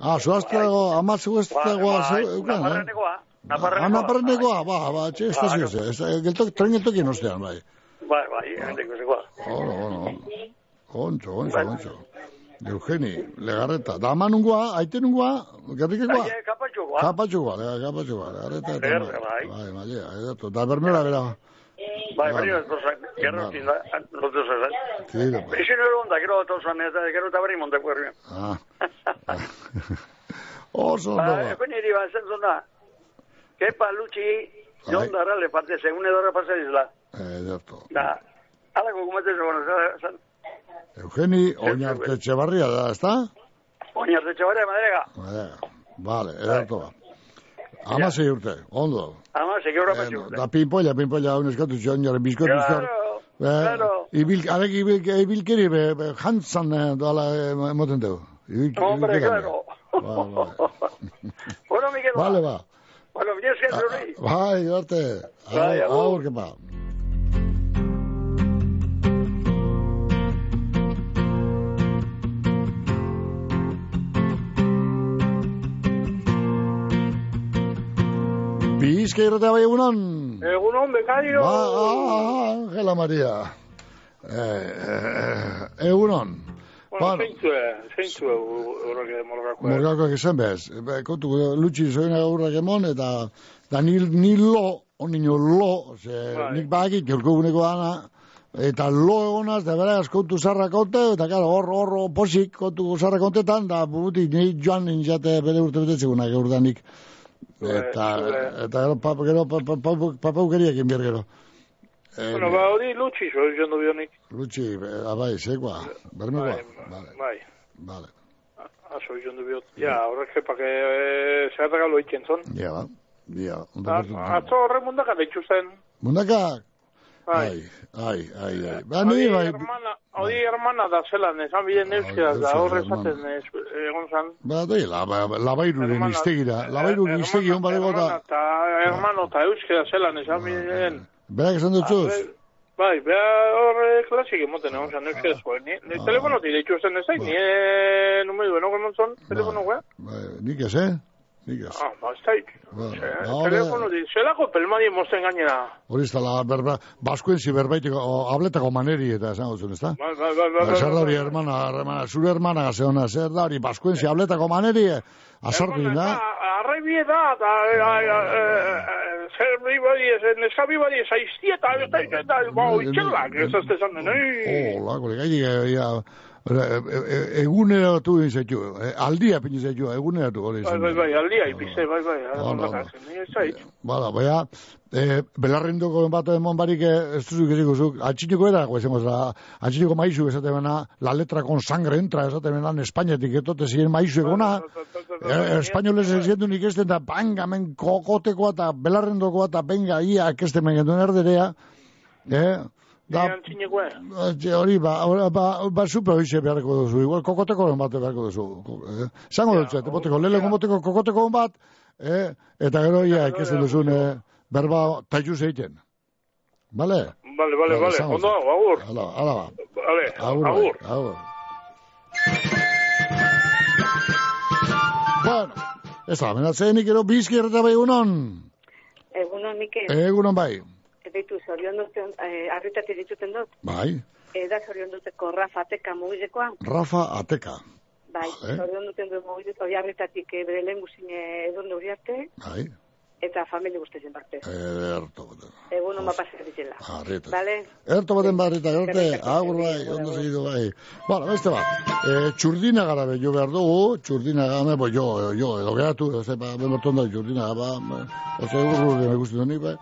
ah zuazteago, ama zuazteago, bai, eukan, eh? naparrenekoa, Ah, naparrenekoa. ba, ba, txe, ez- geltok, tren geltokien ostean, bai. Bai, bai, hendeko zekoa. Ono, ono, ontso, ontso, ontso. Eugeni, legarreta, da ama nungoa, aite nungoa, gerrikekoa? Aie, kapatxokoa. Kapatxoa, lega, kapatxoa, legarreta, eta, Legarreta, bai. bai, malia, edatu, da bermera bera, Bai, Bai. bai, bai, lotu tira, bai. Eixen ero onda, gero etozuan, eta gero eta berri montako herrian. Ah. Oso, Ba, ba. ekon niri ba, zen zona. Kepa lutxi, jon darrale parte, segun edorra pasa izla. Edatu. Da, alako kumete zegoen, zan, Eugeni, oinarte etxebarria da, ezta? oinarte txabare, madrega. Madera. Vale, edatu ba. Ama zei urte, ondo. Ama, segi horra Eh, patxu. Da pinpolla, pinpolla, un eskatu zion, jaren bizkotu zion. claro. Ibil, arek ibil, ibilkeri, be, jantzan, eh, doala, eh, emoten dugu. Hombre, claro. Bueno, Miguel, Vale, ba. bueno, mi esker, zuri. Bai, arte. Agur. Aur, ba. Bizka irratea bai egunon. Egun hon, bekario. Ba, ah, Angela Maria. Eh, eh, egunon. Bueno, zeintzue, zeintzue, horrek morgakoa. Morgakoak bez. Be, Kontu, lutsi zoina gaurrak emon, eta da nil, nil lo, onino lo, ze, Bai. nik bakit, jolko guneko eta lo egonaz, da beraz, kontu zarra konte, eta karo, hor, hor, posik, kontu zarra da burutik, ni joan nintzate bere urte betetzegunak eurdanik. Eta, eta gero, pap, gero, pap, pap, pap, papaukeria egin behar gero. Eh, Bueno, ba, hori lutsi, zo, jondo bionik. Lutsi, eh, abai, zekoa, bermekoa, Bai, bai. vale. Aso, jondo biot. Ja, horrek zepak, eh, zer regalo itzen zon. Ja, ba, ja, ondo A- gertu. Atzo horre mundaka deitzu zen. Mundaka, Bai. ai, ai, ai, ai. Ba, ni, bai, hermana, hori hermana da zelan, esan bilen euskera, da horre esaten ez, egon zan. ba, doi, laba, labairuren iztegira, labairu iztegi hon eta, eta hermano eta euskera zelan, esan bilen. berak esan dutxuz? Bai, bea horre klasik emoten egon zan euskera zuen. Ni, telefonotik deitzu zen ez, ni e, emontzon, telefono guen. Bai, nik ez, eh? Ez. Ah, ba, ez daik. Ba, Eh, ba, hori- Telefonotik, zelako pelmadi mosten gainera. Hori ez dala, berba, baskuen o, habletako maneri eta esan zuen, ez da? Bai, bai, bai, bai, Ba, zer da bai, hori, bai. hermana, hermana, zure hermana gazeona, zer da hori, baskuen zi habletako maneri, eh? azartu da? Arraibie da, eta eh, eh, eh, zer bi badi, ez, neska bi badi, ez aizti eta, eta, eta, eta, ba, oitxelak, ez ez esan den, ja, e, e, eguneratu zaitu, e, aldia pini zaitu, eguneratu hori Bai, izan. bai, bai, aldia ipize, bai, bai, Hala, hala, ez zait. Bada, baina, e, belarrendoko bat emon barik ez duzu ikasiko zuk, atxiniko era, guazen gozera, atxiniko maizu esate bena, la letra con sangre entra, esate bena, Espainiatik etote ziren maizu egona, e, espainoles ez gendu nik esten da, banga, men kokotekoa eta belarrendokoa eta benga, ia, kesten men genduen erderea, eh, da. Etxe, hori, ba, ba, ba, super hoxe beharko duzu, igual kokoteko bat beharko duzu. Eh? Zango dutzu, eta boteko, lehenko boteko kokoteko bat, eh? eta gero, ia, ikesten duzun, eh, berba, taitu zeiten. Bale? Bale, bale, bale, ondo, agur. Hala, hala ba. Bale, Agur, agur. agur. Bueno, ez da, menatzenik ero bizki erreta bai egunon. Egunon, Mikel. Egunon bai. Beitu, zorion duten, eh, arritatik dituten dut. Bai, Eda zorion duteko Rafa Ateka mugizekoa. Rafa Ateka. Bai, Eh? zorion duten du mugizeko, hori arritatik eh, bere lehen guzine edurne hori arte, Bai, eta familia guztiezen parte. erto. Egunon mapasa ditela. Arrieta. Bale? Erto baten barrita, erte, agur bai, ondo segitu bai. Bueno, beste bat, e, txurdina gara be, jo behar dugu, txurdina gara, bo, jo, jo, edo geratu, eze, ba, bemorton da, txurdina gara, ba, ba, oze, urru, me guzti doni, ba,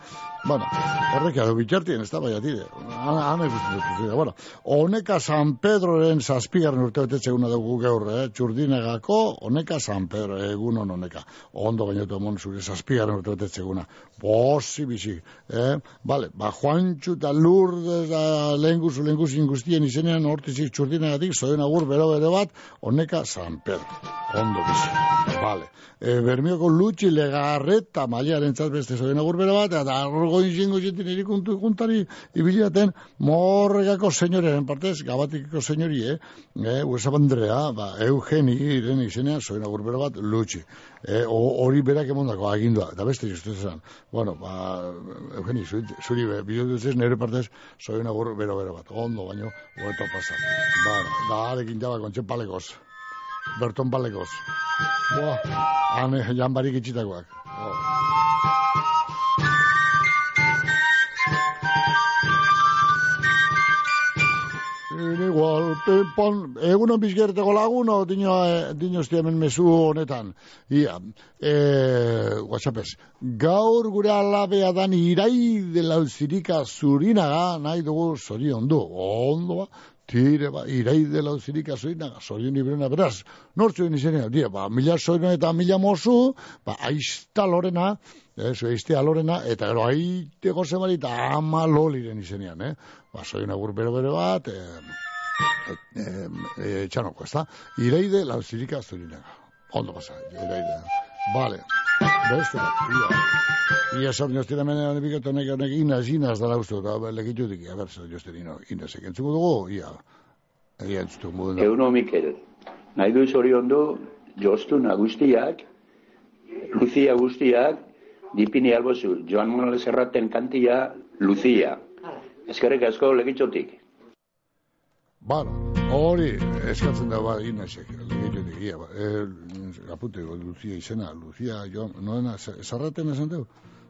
bueno, horrek, edo bitxartien, ez da, bai, atide, hane guzti dut, bueno, honeka San Pedroren zazpigarren urte betetze eguna dugu gaur, eh, txurdinagako, honeka San Pedro, egunon honeka, ondo gainatu emon zure zazpigarren urte betetze eguna, bosi bizi, eh, bale, ba, Juantxu eta Lourdes da lehenguzu, lehenguzu guztien izenean hortizik txurdinagatik, zoen agur bero bero bat, honeka San Pedro, ondo bizi, bale. E, Bermioko lutxi legarreta maiaren beste zoen agur bero bat, eta argo izango zetin erikuntu ikuntari ibiliaten morregako senyoreren partez, gabatikiko senyori, eh? E, Uesabandrea, ba, Eugeni iren izenean zoen agur bero bat lutxi. E, o- hori berak emondako agindua, eta beste justu esan. Bueno, ba, Eugeni, zuri, zuri bideo duzez, nire partez, zoen agur bero bero bat. Ondo, baino, goeto pasa. Ba, da, arekin jaba, kontxe palekoz. Berton palekoz. Boa, hane, jan barik itxitakoak. Oh. Pon, egunon bizkerteko laguno, dino, eh, dino hemen mesu honetan. Ia, e, whatsappez, gaur gure alabea dan irai dela uzirika zurinaga, nahi dugu zorion du, ondo ba, tire ba, irai dela uzirika zurinaga, zorion ibrena, beraz, nortzuen izenean, dia, ba, mila zorion eta mila mozu, ba, aizta lorena, ez, aiztea lorena, eta gero aite goze bali, eta ama loliren izenean, eh? Ba, zorion agur bero bero bat, eh, eh, eh, txanoko, ez da? Ireide lauzirika zurinaga. Ondo pasa, ireide. Vale. Beste bat, ia. Ia jostira menean ebikatu honek honek inaz, inaz dara uste, eta legitu dik, a ber, zer jostira ino, inaz ekentzuko dugu, ia. Ia entzutu mudu. Euno Mikel, nahi du zorion du, jostu guztiak, Lucia guztiak, dipini albozu, Joan Manuel Serraten kantia, Lucia. Eskerrik asko legitxotik. Bueno, hori, eskatzen da, ba, inazek, legitu dik, ia, ba, eh, apute, Lucia izena, Lucia, jo, noena, zarraten esan dugu?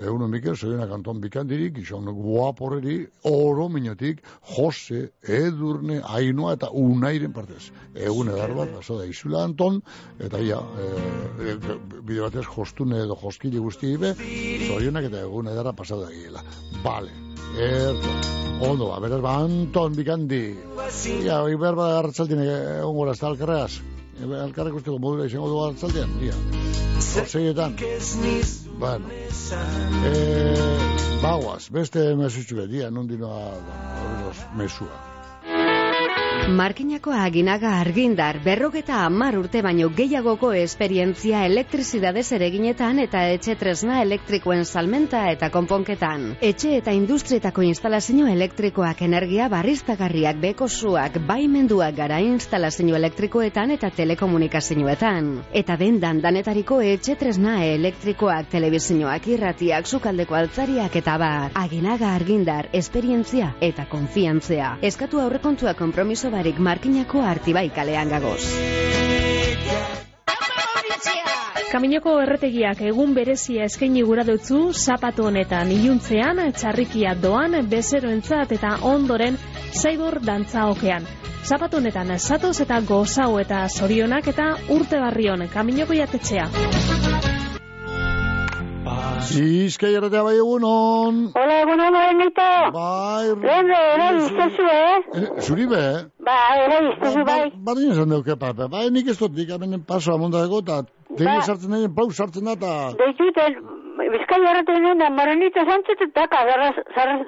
egunon Mikel, sorionak Anton Bikandiri, gizon guaporeri, oro minotik, Jose, Edurne, Ainoa eta Unairen partez. Egun edar bat, baso da izula Anton, eta ia, e, e, bide batez, jostune edo joskile guzti be, sorionak eta egun edarra pasada egiela. Vale. Erto, ondo, ba, beraz, ba, Anton Bikandi. Ia, hoi behar bada hartzaldien egon gora, ez da alkarreaz. Alkarrek usteko modura izango du hartzaldien, ia. Orseietan. Bueno. Eh, bagoaz, beste mesutxu bet, ia, non dinoa, mesua. Markinako aginaga argindar berrogeta hamar urte baino gehiagoko esperientzia elektrizidadez ereginetan eta etxe tresna elektrikoen salmenta eta konponketan. Etxe eta industrietako instalazio elektrikoak energia barriztagarriak bekosuak baimenduak gara instalazio elektrikoetan eta telekomunikazioetan. Eta dendan danetariko etxe tresna elektrikoak telebizioak irratiak sukaldeko altzariak eta bar. Aginaga argindar, esperientzia eta konfiantzea. Eskatu aurrekontua konpromiso barik markinako artibai kalean gagoz. Kaminoko erretegiak egun berezia eskaini gura dutzu zapatu honetan iluntzean, txarrikia doan, bezeroentzat eta ondoren zaibor dantza okean. Zapatu honetan zatoz eta gozau eta zorionak eta urte barrion kaminoko jatetxea. Izkai erratea bai egunon. Hola, egunon, Benito. Bai. Lende, ere, iztezu, eh? Eh, Zuri be? Ba, ere, iztezu, bai. Bardin esan deuke pape. Bai, nik ez dut, dik amenen paso amonda dago, eta tegi Ba. sartzen nahi, plau sartzen da, eta... Deituten, bizkai erraten nena, maranita zantzut eta daka,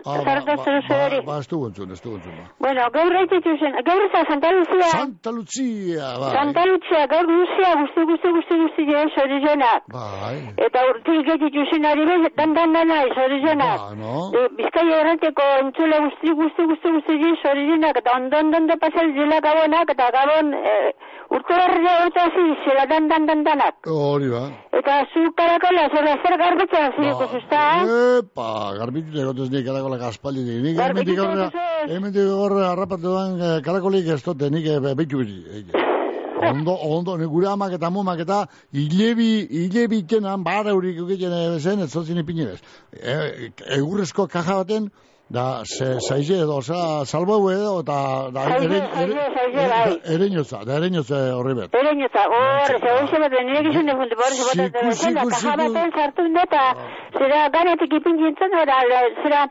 Ah, zarratazten zeri. Ba, ez du gontzun, ez du gontzun. Ba. Bueno, gaur raititu zen, gaur ez da Santa Lucia. Santa Lucia, bai. Santa Lucia, gaur Lucia, guzti, guzti, guzti, guzti, jo, zorizonak. Bai. Eta urtik getitu zen ari bez, dan, dan, dan, nahi, zorizonak. Ba, no? E, Bizkai errateko entzule guzti, guzti, guzti, guzti, guzti, zorizonak, eta ondon, ondon, da pasal zela gabonak, eta gabon, e, urte horre eta zi, zela dan, dan, dan, danak. Hori ba. Eta zu karakola, zer zer garbitzen ziriko zuzta, Epa, garbitut egotez nik karakolak aspaldi dik. Nik aurrera, egotez hemendik aurrera harrapatu duan eh, karakolik ez dute, nik eh, behitu biti. Ondo, ondo, nik gure amak eta mumak eta hilebi, hilebi ikenan, bar eurik egiten zen, ez zotzin ipini bez. E, egurrezko kaja baten, da, ze, zaize edo, oza, salbo edo, eta, da, Zaize, ere, zaize, zaize, bai. ereñotza, da, ereñotza horri bet. Eren eta, horre, ze hoxe bat, nire gizun de funte, borre, ze bat, Siku, zera, siku, kaja siku. baten sartu indeta, zera, ganetik ipintzen zera, zera,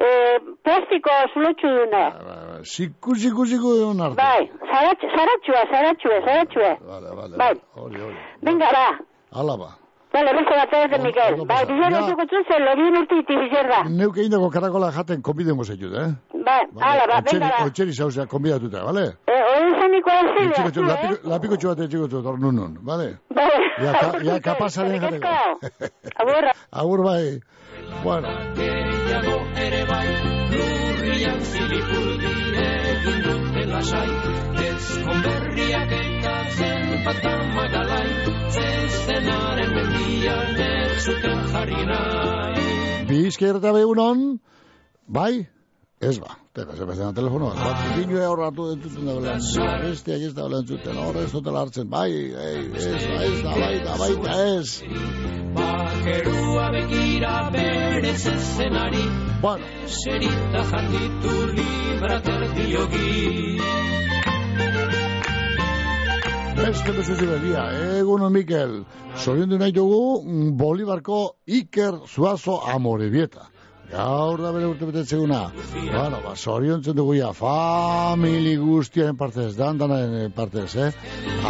eh, plastiko zulotxu duna. Siku, siku, siku egon arte. Bai, zaratxua, zaratxua, zaratxua. Vale, vale, Bai. hori, hori. Venga, ba. Hala ba. Vale, beste bat ez de Miguel. Bai, bizarra Ja. zuko zen, login urtiti bizarra. Neuk egin dago karakola jaten konbidengo zaitut, eh? Bai, hala, ba, venga, ba. Otxeri zauzea konbidatuta, vale? Eh, hori zeniko ez zile, Txiko txu, eh? lapiko, lapiko txu bat etxiko txu, nun nun, vale? Bai. Ja, ka, ja kapasaren jateko. Agurra. Agur bai. Bueno, lurrian egin lasai, ezkonberriak ekatzen patamagalai, zezenaren mendian ez zuten jarri nahi. bizkerta begunon, bai? Ez ba, teka, ze bezena telefonoa. Bat, Dino horratu entzuten da bela. Besteak ez da bela entzuten, horre ez dutela hartzen. Bai, ei, ez da, ez da, bai da, bai da, ez. Bakerua begira bere zezenari, bueno. serita janditu librater diogi. Beste bezu ziberia, eguno Mikel. Zoriondu nahi dugu mm, Bolibarko Iker Zuazo Amorebieta. Gaur da bere urte betetzeguna. Bueno, ba, zoriontzen dugu ja, famili guztiaren partez, dandanaren partez, eh?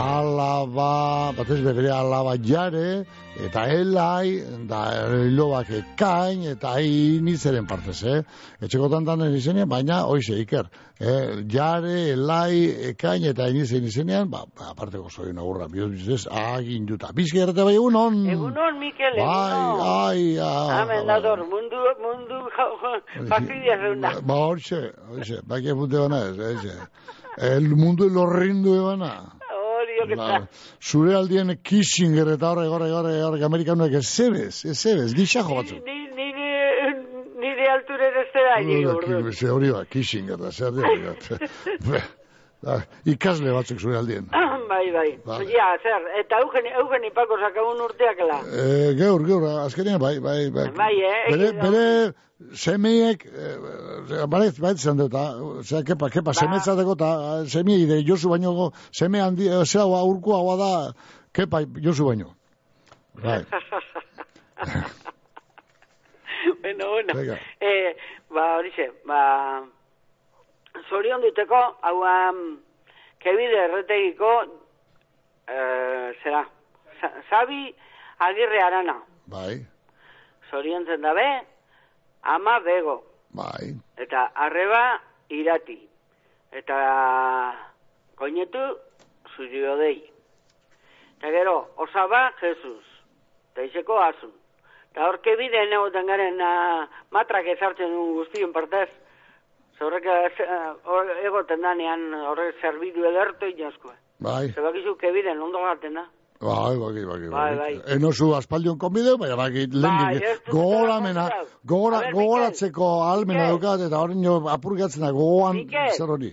Alaba, batez bere alaba jare, eta elai, da hilobak ekain, eta inizeren partez, eh? Etxeko dandanen izenean, baina, oize, Iker, eh? jare, elai, ekain, eta inizen izenean, ba, ba aparteko zorion agurra, bihuz bizez, agin duta. Bizki errate bai egunon. Egunon, Mikel, Bai, egunon. ai, ai. Hemen dator, mundu, mundu, fastidia zeuna. Ba, horxe, horxe, baki apunte bana ez, horxe. El mundo lo rindo ebana. Ba, zure aldien Kissinger eta horre, horre, horre, horre, amerikanuek ez zebez, ez zebez, gixajo batzuk. Ni, nire, nire alturen ez da ni ordu. Ki- Ze hori ba, Kissinger da, zer dira. Ikasle batzuk zure aldien. bai, bai. Vale. Ja, zer, eta Eugen, Eugen ipako sakagun urteakela. E, geur, geur, azkenean, bai, bai, bai. Bai, eh, Bere, bere semeiek, e, bai, bai, zan dut, zera, kepa, kepa, Ba. semetzateko, eta semei, de Josu baino, seme handi, e, zera, urkua hau da, kepa, Josu baino. Bai, bueno, bueno. Venga. Eh, ba, horixe, ba, zorion duteko, hau, um, kebide erretegiko, eh, zera, Sabi agirre arana, bai, zorion dabe, ama bego, bai, eta arreba irati, eta koinetu zuriodei. Eta gero, osaba Jesus, eta izeko asun. Eta hor kebide negoten garen uh, matrak ezartzen du guztion partez. Zorrek hor egoten danean horrek zerbidu ederto inasko. bai, Zebakizu kebiden ondo gaten da. bai, bai, bai, Bai, bai. Enozu aspaldion konbideu, baina bai, lehendik, ez dut gogoramena, gogora, gogoratzeko almena daukat, eta hori nio apurgatzen da, gogoan, zer hori.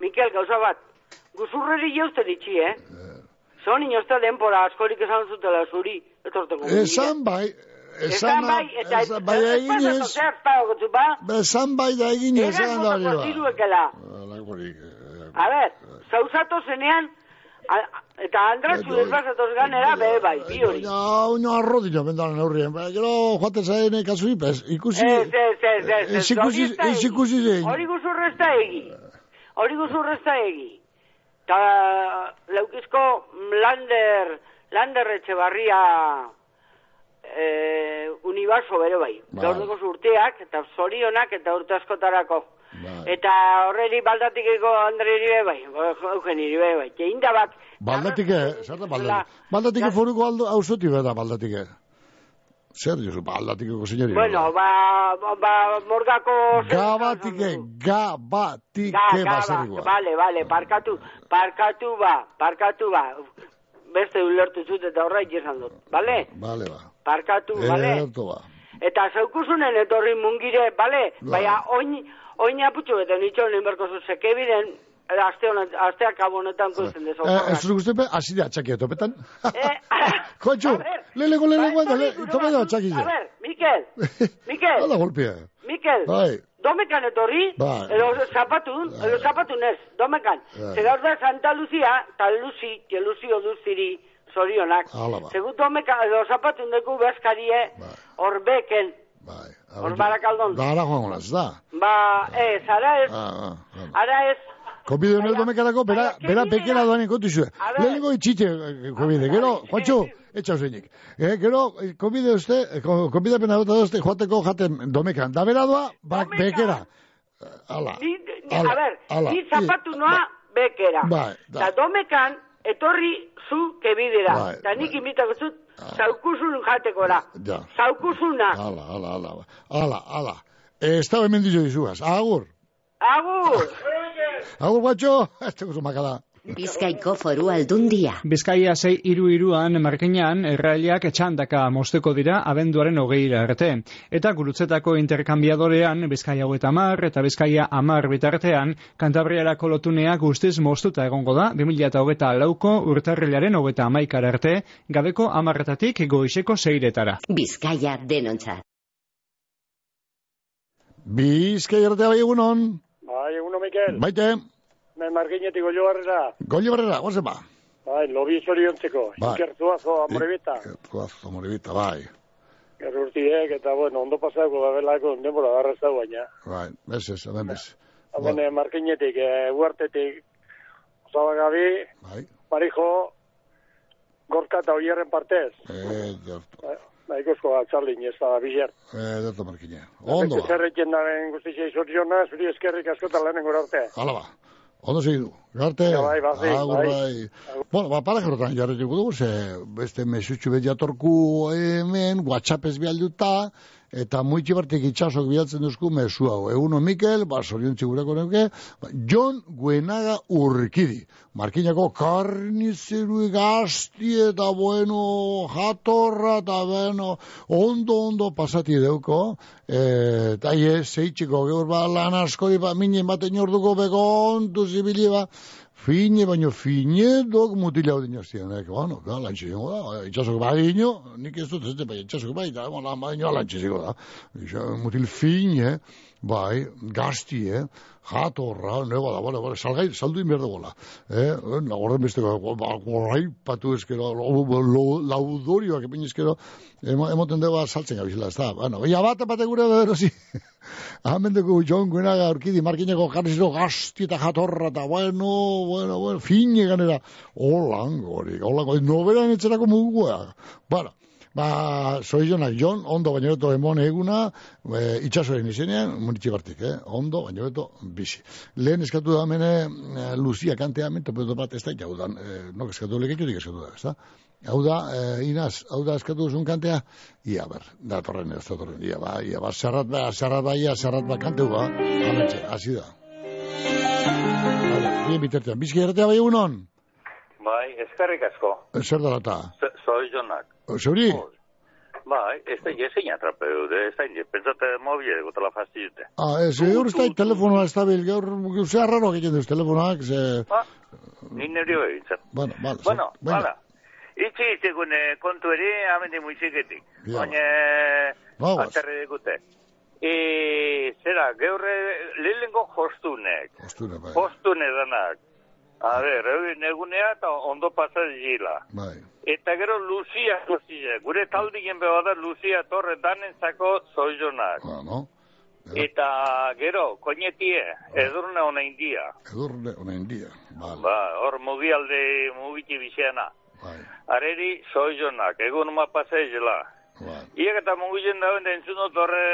Mikel, gauza bat, guzurreri jausten itxi, eh? Zon inozta denpora askorik esan zutela zuri, etorteko. Esan bai, Esan bai, eta esan bai da eginez, Zer, pago ba? esan bai da eginez, Egan esan da hori botako ba. ziruekela. Alakorik, eh, A ber, zauzatu zenean, eta andratzu desbazatoz ganera, be bai, bi hori. Ja, uno arrodillo bendaren aurrien, ba, gero joaten zaien kasu ipez, ikusi, Ez, ez, ez, ez, ez, ez ikusi, ez ez zein. Hori guzurra ez da egi. Hori guzurra ez da egi. Ta leukizko Lander, Lander etxebarria eh, unibaso bere bai. Bai. Gaurdeko urteak, eta zorionak, eta urte askotarako. Bai. Eta horreri baldatik ego Andre iribe bai, Eugen iribe bai. Inda bat, Baldatik, eh, zer da baldatik? Baldatik foruko aldo, hausuti beda baldatik. Zer, Josu, baldatikeko señori. bueno, ba, ba, ba morgako... Gabatike, gabatike Ga, ga, ba, baserrikoa. Bale, bale, parkatu, parkatu ba, parkatu ba. Beste ulertu zut eta horra esan dut, bale? Bale, ba. Parkatu, bale? Erto ba. Eta zaukuzunen etorri mungire, bale? Bai. Baina, oin, oin aputxo eta nitxo lehen berko zu, zeke biden, aste honet, asteak abonetan kusten dezo. Eh, ez dut guztepe, hasi da txakia topetan. Eh, Kontxu, bai, anda, tope da txakia. A ver, Mikel, Mikel, Hala golpea. Mikel, Bai. domekan etorri, Bai. edo zapatun, edo zapatun ez, domekan. Bai. Ze gaur da Santa Lucia, eta Luzi, que Luzio duziri zorionak. Hala ba. Segu domekan, edo zapatun deku bezkarie, hor beken, hor barakaldon. Da, ara naz, da. Ba, ez, ara ez, Ah, ah, ah. ara ez, Kobide honet domekarako, bera, bera pekera doanen kontu zuen. Lehenengo itxite, eh, kobide, gero, Juancho, etxau zeinik. Eh, gero, eh, kobide uste, eh, ko- kobide pena dut uste, joateko jaten domekan. Da bera doa, ba, bekera. Eh, ni, Hala, a ver, ni zapatu noa bekera. Bai, da. Domekan, etorri zu kebidera. Bai, Eta nik imitako zut, zaukuzun jatekora. Ja. Zaukuzuna. Hala, hala, hala. Hala, hala. Eh, Ez da hemen dizuaz. Agur. Agur! Agur, guatxo. Ez teko zumakada. Bizkaiko foru aldundia. Bizkaia sei iru iruan markinan errailiak etxandaka mosteko dira abenduaren hogeira arte. Eta gurutzetako interkambiadorean Bizkaia hogeita amar eta Bizkaia amar bitartean Kantabriarako lotunea guztiz mostuta egongo da 2008 lauko urtarrilaren hogeita amaikar arte gabeko amarretatik goizeko zeiretara. Bizkaia denontzat. Bizkai erratea bai egunon. Bai, eguno, Mikel. Baite, Me marginetik goio barrera. goli barrera, gozen ba. Bai, lobi zoriontzeko. Bai. Ikertuazo, amorebita. Tuazo, moribita, bai. Gero eta bueno, ondo pasako da belako denbora garra ez da baina. Bai, bez ez, hemen bez. Hemen eh, marginetik, eh, uartetik, osabagabi, Bai. parijo, gorka eta oierren partez. Eh, dertu. Bai, Ba, ikusko atzaldin ez da bizer. Eh, dertu markine. Ondo ba. Zerretzen daren guztitzei zoriona, zuri eskerrik askotan lehenengo arte. Hala ba. Ondo segidu. Garte. Ja, bai, Agur, bai. bai. Bueno, ba, para gerotan jarretuko dugu, ze beste mesutxu bet jatorku hemen, whatsapp ez bialduta, eta muitxibartik itxasok bilatzen duzku mesu hau. Eguno Mikel, ba, soriontzi gureko neuke, ba, Jon Guenaga Urkidi. Markinako karnizeru gazti eta bueno, jatorra eta bueno, ondo ondo pasati deuko, e, eta ie, zeitziko, geur ba, lan askori, ba, minen baten orduko begontu zibili, ba, Fine, baino fine, dok mutila hau dino zian, bueno, da, lantxe zingo da, itxasok bai dino, nik ez dut ez dut, bai, itxasok bai, da, lan bai dino, lantxe zingo da. Ixa, mutil fine, bai, gazti, eh, jatorra, nego da, bale, bale, salgai, saldu inberdo gola. Eh, na, horren besteko, ba, gorrai patu ezkero, laudorioak epin ezkero, emoten deba saltzen gabizela, ez da, bueno, ia bat, bat gure da, erosi. Amendeko John Guenaga aurkidi markineko jarrizko gazti eta jatorra eta bueno, bueno, bueno, fine ganera. Olango hori, olango, noberan etxerako mugua. Bueno, ba, soy jonak, John, ondo baino beto emon eguna, e, itxasoren izenean, munitxe bartik, eh? ondo baino beto bizi. Lehen eskatu da mene, e, Lucia kantea, mento bat ez da, jau dan, e, no, eskatu leketxo dik eskatu da, ez da? Hau da, e, Inaz, hau da eskatu zuen kantea, ia ber, da torren ez da torren, ia ba, ia ba, sarrat ba, sarrat ba, ia sarrat ba kanteu ba, ametxe, hasi da. Vale, bien bitertean, bizki erratea bai egunon? Bai, eskerrik asko. Zer da lata? Soy Jonak. Zeuri? Bai, ez da jesein atrapeu, de ez da pentsate mobile dugu tala fastidute. Ah, ez, gaur ez da telefonoa ez da bil, gaur, zea raro egiten duz telefonoak, ze... Ah, ni nervio egintzen. Bueno, vale. Bueno, so, venga. hala. Itzi itzikun kontu eri, amendi muizeketik. Ja. Baina, atzerre dikute. E, zera, geurre, lehenengo jostunek. Ostuna, bai. Postune danak. A ber, egin egunea eta ondo pasa zila. Bai. Eta gero Lucia guztia. Gure taldien beha da Lucia Torre danentzako zoizonak. Ah, no? Eta gero, koinetie, edurne hona india. Edurne ona india. Vale. Ba, hor mugialde mugiti biziana. Bai. Areri zoizonak, egun ma pasa ezela. Bai. Iek eta mugitzen dauen da entzunot horre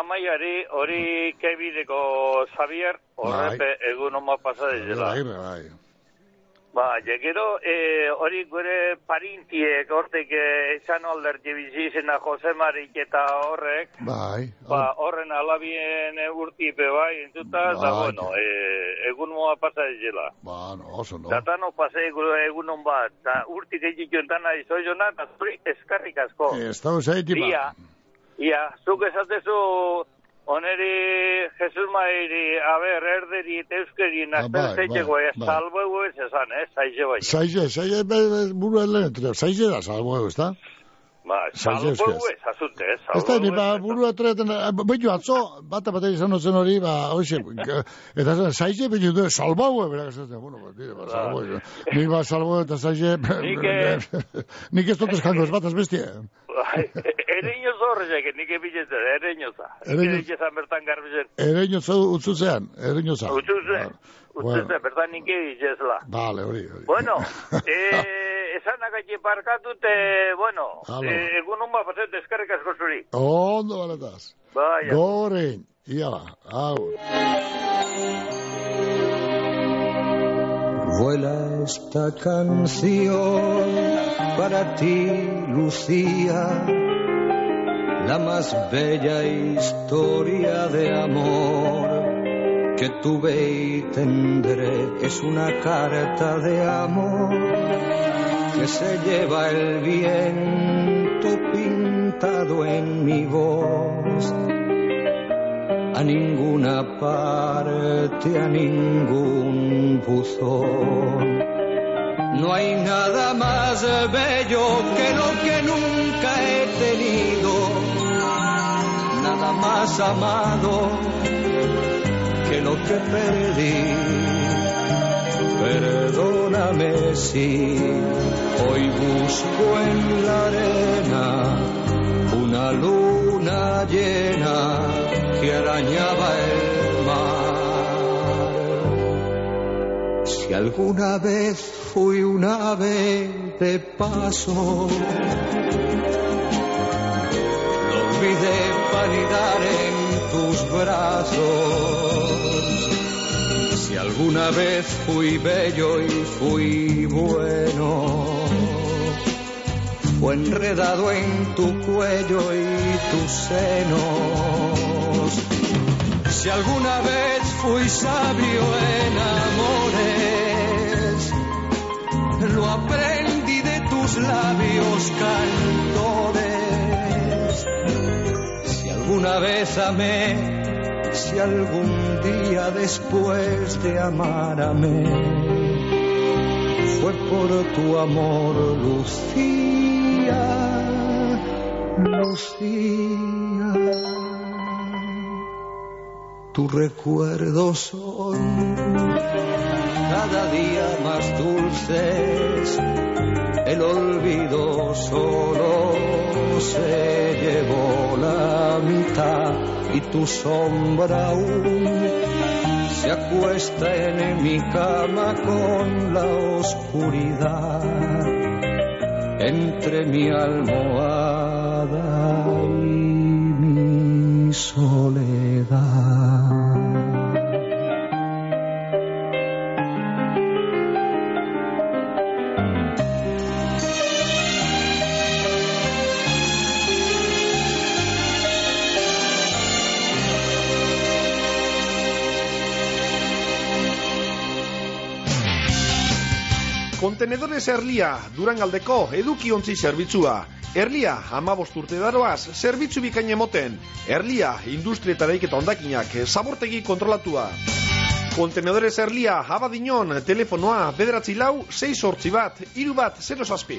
amaiari, hori kebideko Xavier, horrepe egun ma pasa ezela. Bai, bai. Ba, gero, e, hori gure parintiek, hortek, e, esan alderti bizizena Jose Marik eta horrek, Bai. ba, horren alabien urtipe bai, entuta, da, Bai. bueno, e, egun moa pasa ezela. Ba, no, oso no. Data no pasa egun on bat, da, urtik egiten dana izoiona, eta zuri eskarrik asko. Ez da, zaiti, ba. Ia, ia, zuk esatezu, oneri Jesus Mairi, a ber, erderi eta euskeri, nazten bai, zeiteko, bai, eh, bai. salbo egu ez esan, eh, zaize bai. Saize, saize, be, be, buru elen, trio, saize da, salbo egu, ez da? Ba, Zaize salbo egu ez, azute, eh, Ez da, ni ba, ez. buru atreaten, behitu atzo, bata bat izan ozen hori, ba, hoxe, eta zan, saize, behitu du, salbo egu, berak esaten, bueno, ba, tira, ba, salbo egu, ni ba, salbo egu eta saize, Nik, eh, ez dut eskango ez bat, ez bestia. Bai, Ere horrezak, nik ebitzen, ere inoza. Ere inoz- Ere izan bertan garbizen. Ere inoza utzuzean, ere inoza. Utzuze, Bueno. utzuze, bertan nik ebitzezla. Vale, hori, hori. Bueno, eh, esan agatxe parkatut, eh, bueno, Hala. eh, egun hon bat paset eskerrik asko zuri. Ondo baletaz. Bai, Gorein, ia ba, hau. Vuela esta canción para ti, Lucía, la más bella historia de amor que tuve y tendré. Es una carta de amor que se lleva el viento pintado en mi voz a ninguna parte, a ningún buzón. No hay nada más bello que lo que nunca he tenido, amado que lo que perdí. Perdóname si hoy busco en la arena una luna llena que arañaba el mar. Si alguna vez fui un ave de paso, lo olvidé en tus brazos. Si alguna vez fui bello y fui bueno, fue enredado en tu cuello y tus senos. Si alguna vez fui sabio en amores, lo aprendí de tus labios cantores. Alguna vez amé, si algún día después de amar amé, fue por tu amor, Lucía, Lucía. Tu recuerdo son cada día más dulces, el olvido solo se llevó la mitad y tu sombra aún se acuesta en mi cama con la oscuridad entre mi almohada y mi soledad. Kontenedores Erlia, Durangaldeko edukiontzi zerbitzua. Erlia, amabost urte daroaz, zerbitzu bikain emoten. Erlia, industrietara iketa ondakinak, zabortegi kontrolatua. Kontenedores Erlia, abadinon, telefonoa, bederatzi lau, 6 sortzi bat, iru bat, 0 zazpi.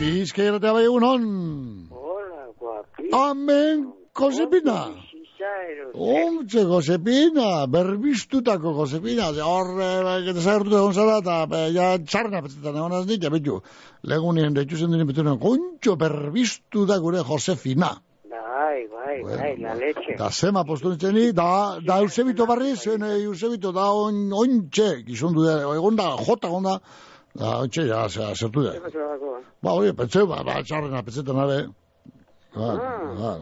Bizkairatea bai egunon. Hola, guapi. Amen, Josepina. Ontze, Josepina, berbistutako Josepina, ze hor, eh, eta zagertu egon zara, eta eh, ja txarna petzetan egon az dit, ja betu, legunien deitu zen dinen betu kontxo berbistu da gure Josefina. Bai, bai, bai, la leche. Da zema postu nintzen ni, da, da Eusebito barri, zen eh, Eusebito da on, ontxe, gizondu da, egon da, jota egon da, da, ontxe, ja, zera, zertu da. Ba, hori, pentseu, ba, ba, txarrena petzetan are. Ba, Ah. ba.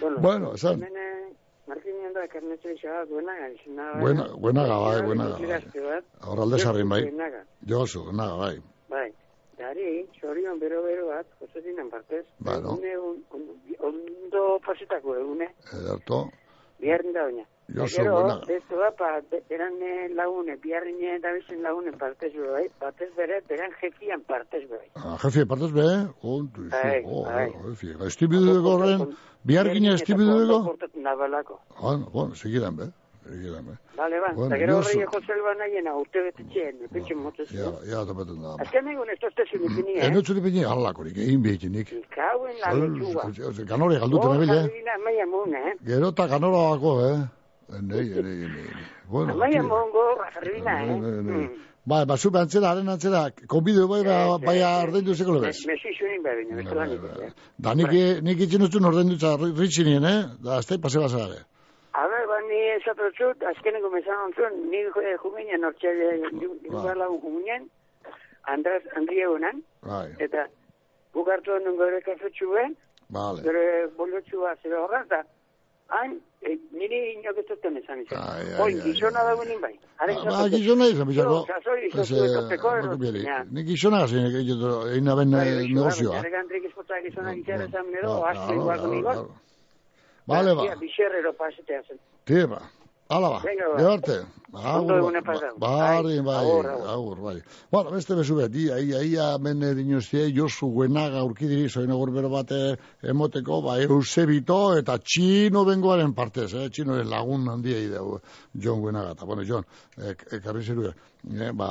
Bueno, Bueno, esan. Hemen, eh, Martinen da, karnetxe izaba, buenaga, izena. Buena, buenaga, bai, bai. Irazte bat. Hor alde sarrin, bai. Buenaga, Josu, naga, bai. bai. Dari, txorion bero-bero bat, Josefinen partez. Bueno. Egune, on- on- ondo pasitako egune, Ederto. biharrin da oina. Josu, Gero, buenaga. bestu da, pa, be- beran eh, lagune, biharrin da bizen lagune partez be bai, batez bere, beran jekian partez be bai. Ah, jefe, partez be, kontu, izu, Bai, oh, bai. oh, jefe, estibidu dugu horren, bihargin estibidu dugu? Portatu nabalako. Bueno, bueno, segidan be, segidan be. Bale, ba, Bueno, eta gero horri Jose Elba nahiena urte betetxeen, pentsi motez. Ja, ja, topetan da. Azken egun ez tozte zilipini, eh? Enotzu dipini, alakorik, egin behikinik. Kauen la lechuga. Ganore galduten Oh, ebile, jardina, maia mun, eh? gero eta ganora bako, eh? Nei, nei, nei. Bueno, Maia tio. mongo, jardina, eh? Nei, nei. Mm. Bai, ba, zupe antzera, haren antzera, konbidu bai, ba, bai ordaindu zeko lebez. Mesi zunin bai, baina, beste lan ikusi. Da, nik, nik itxin ustun ordaindutza ritxinien, eh? Da, azte pase basare. A ber, ba, ni esatrotzut, azkeneko mesan ontzun, ni eh, juminen hortxele, Ba. dugarla juminen, Andras, Andria honan, Bai, eta bukartu honen gore kafetxu ben, vale. Gero bolotxua zera horra, eta hain, e, niri inok ez duten esan izan. Ai, gizona da guenin bai. Haren Ba, gizona izan, bizako. Sasoi, ero, makubieri. ja. Nik gizona gazin, egin aben negozioa. Erregantrik espotak gizona gizara esan nero, igual claro, conmigo. claro. Vale, ba. Ia, bixerrero pasetea zen. Tiba. Hala ba, ba. gero arte. Agur, ba- pasau. Bari, bai, agur, bai. Bueno, beste bezu bet, ia, ia, ia, mene dinoztie, Josu Guenaga urkidiri, zoin agur bero bate emoteko, ba, Eusebito eta Txino bengoaren partez, eh? Txino lagun handia ideu, John Guenaga, eta, bueno, John, eh, ekarri zeru, e, ba,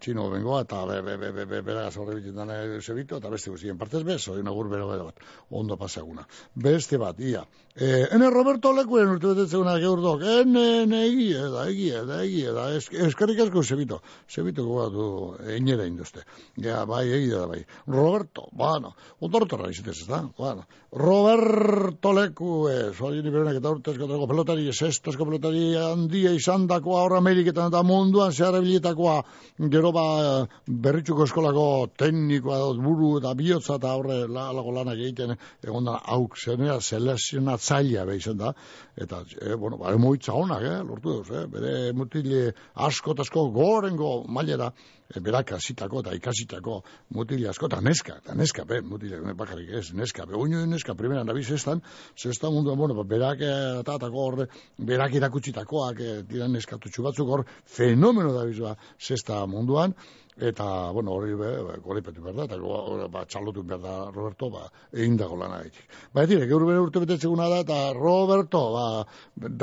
txino bengoa, eta be, be, be, be, be, bera zorre bititan zebito, eta beste guztien partez bez, hori nagur bero bero bat, ondo pasaguna. Beste bat, ia. E, ene Roberto Lekuen urte betetzeguna geurdok, ene, ene, egie, da, egie, da, egie, da, es, eskerrik asko zebito, zebito gogatu, einera induzte. Ja, bai, egie da, bai. Roberto, bueno, ondortora izatez, ez da, bueno. Roberto Lekue, hori ni berenak eta urtezko pelotari, sestozko pelotari handia izan dakoa hor Ameriketan eta munduan zehar ebiletakoa, gero ba berritxuko eskolako teknikoa dut buru eta bihotza eta horre la, lago lanak egiten egon da auk zenera selezionatzailea beha izan da. Eta, e, bueno, ba, emoitza honak, eh, lortu duz, eh, bere mutile eta asko gorengo mailera berak hasitako eta ikasitako mutile asko eta neska, eta neska, be, mutile bakarrik ez, neska, be, oinu neska, primera nabi zestan, zestan munduan, bueno, ba, berak eh, eta atako horre, berak irakutsitakoak, e, dira neskatutxu batzuk hor, fenomeno da bizua zesta munduan, eta, bueno, hori be, be goripetu behar da, eta go, ba, txalotu behar da, Roberto, ba, egin dago lan haitik. Ba, dire, geur bere urte betetzeguna da, eta Roberto, ba,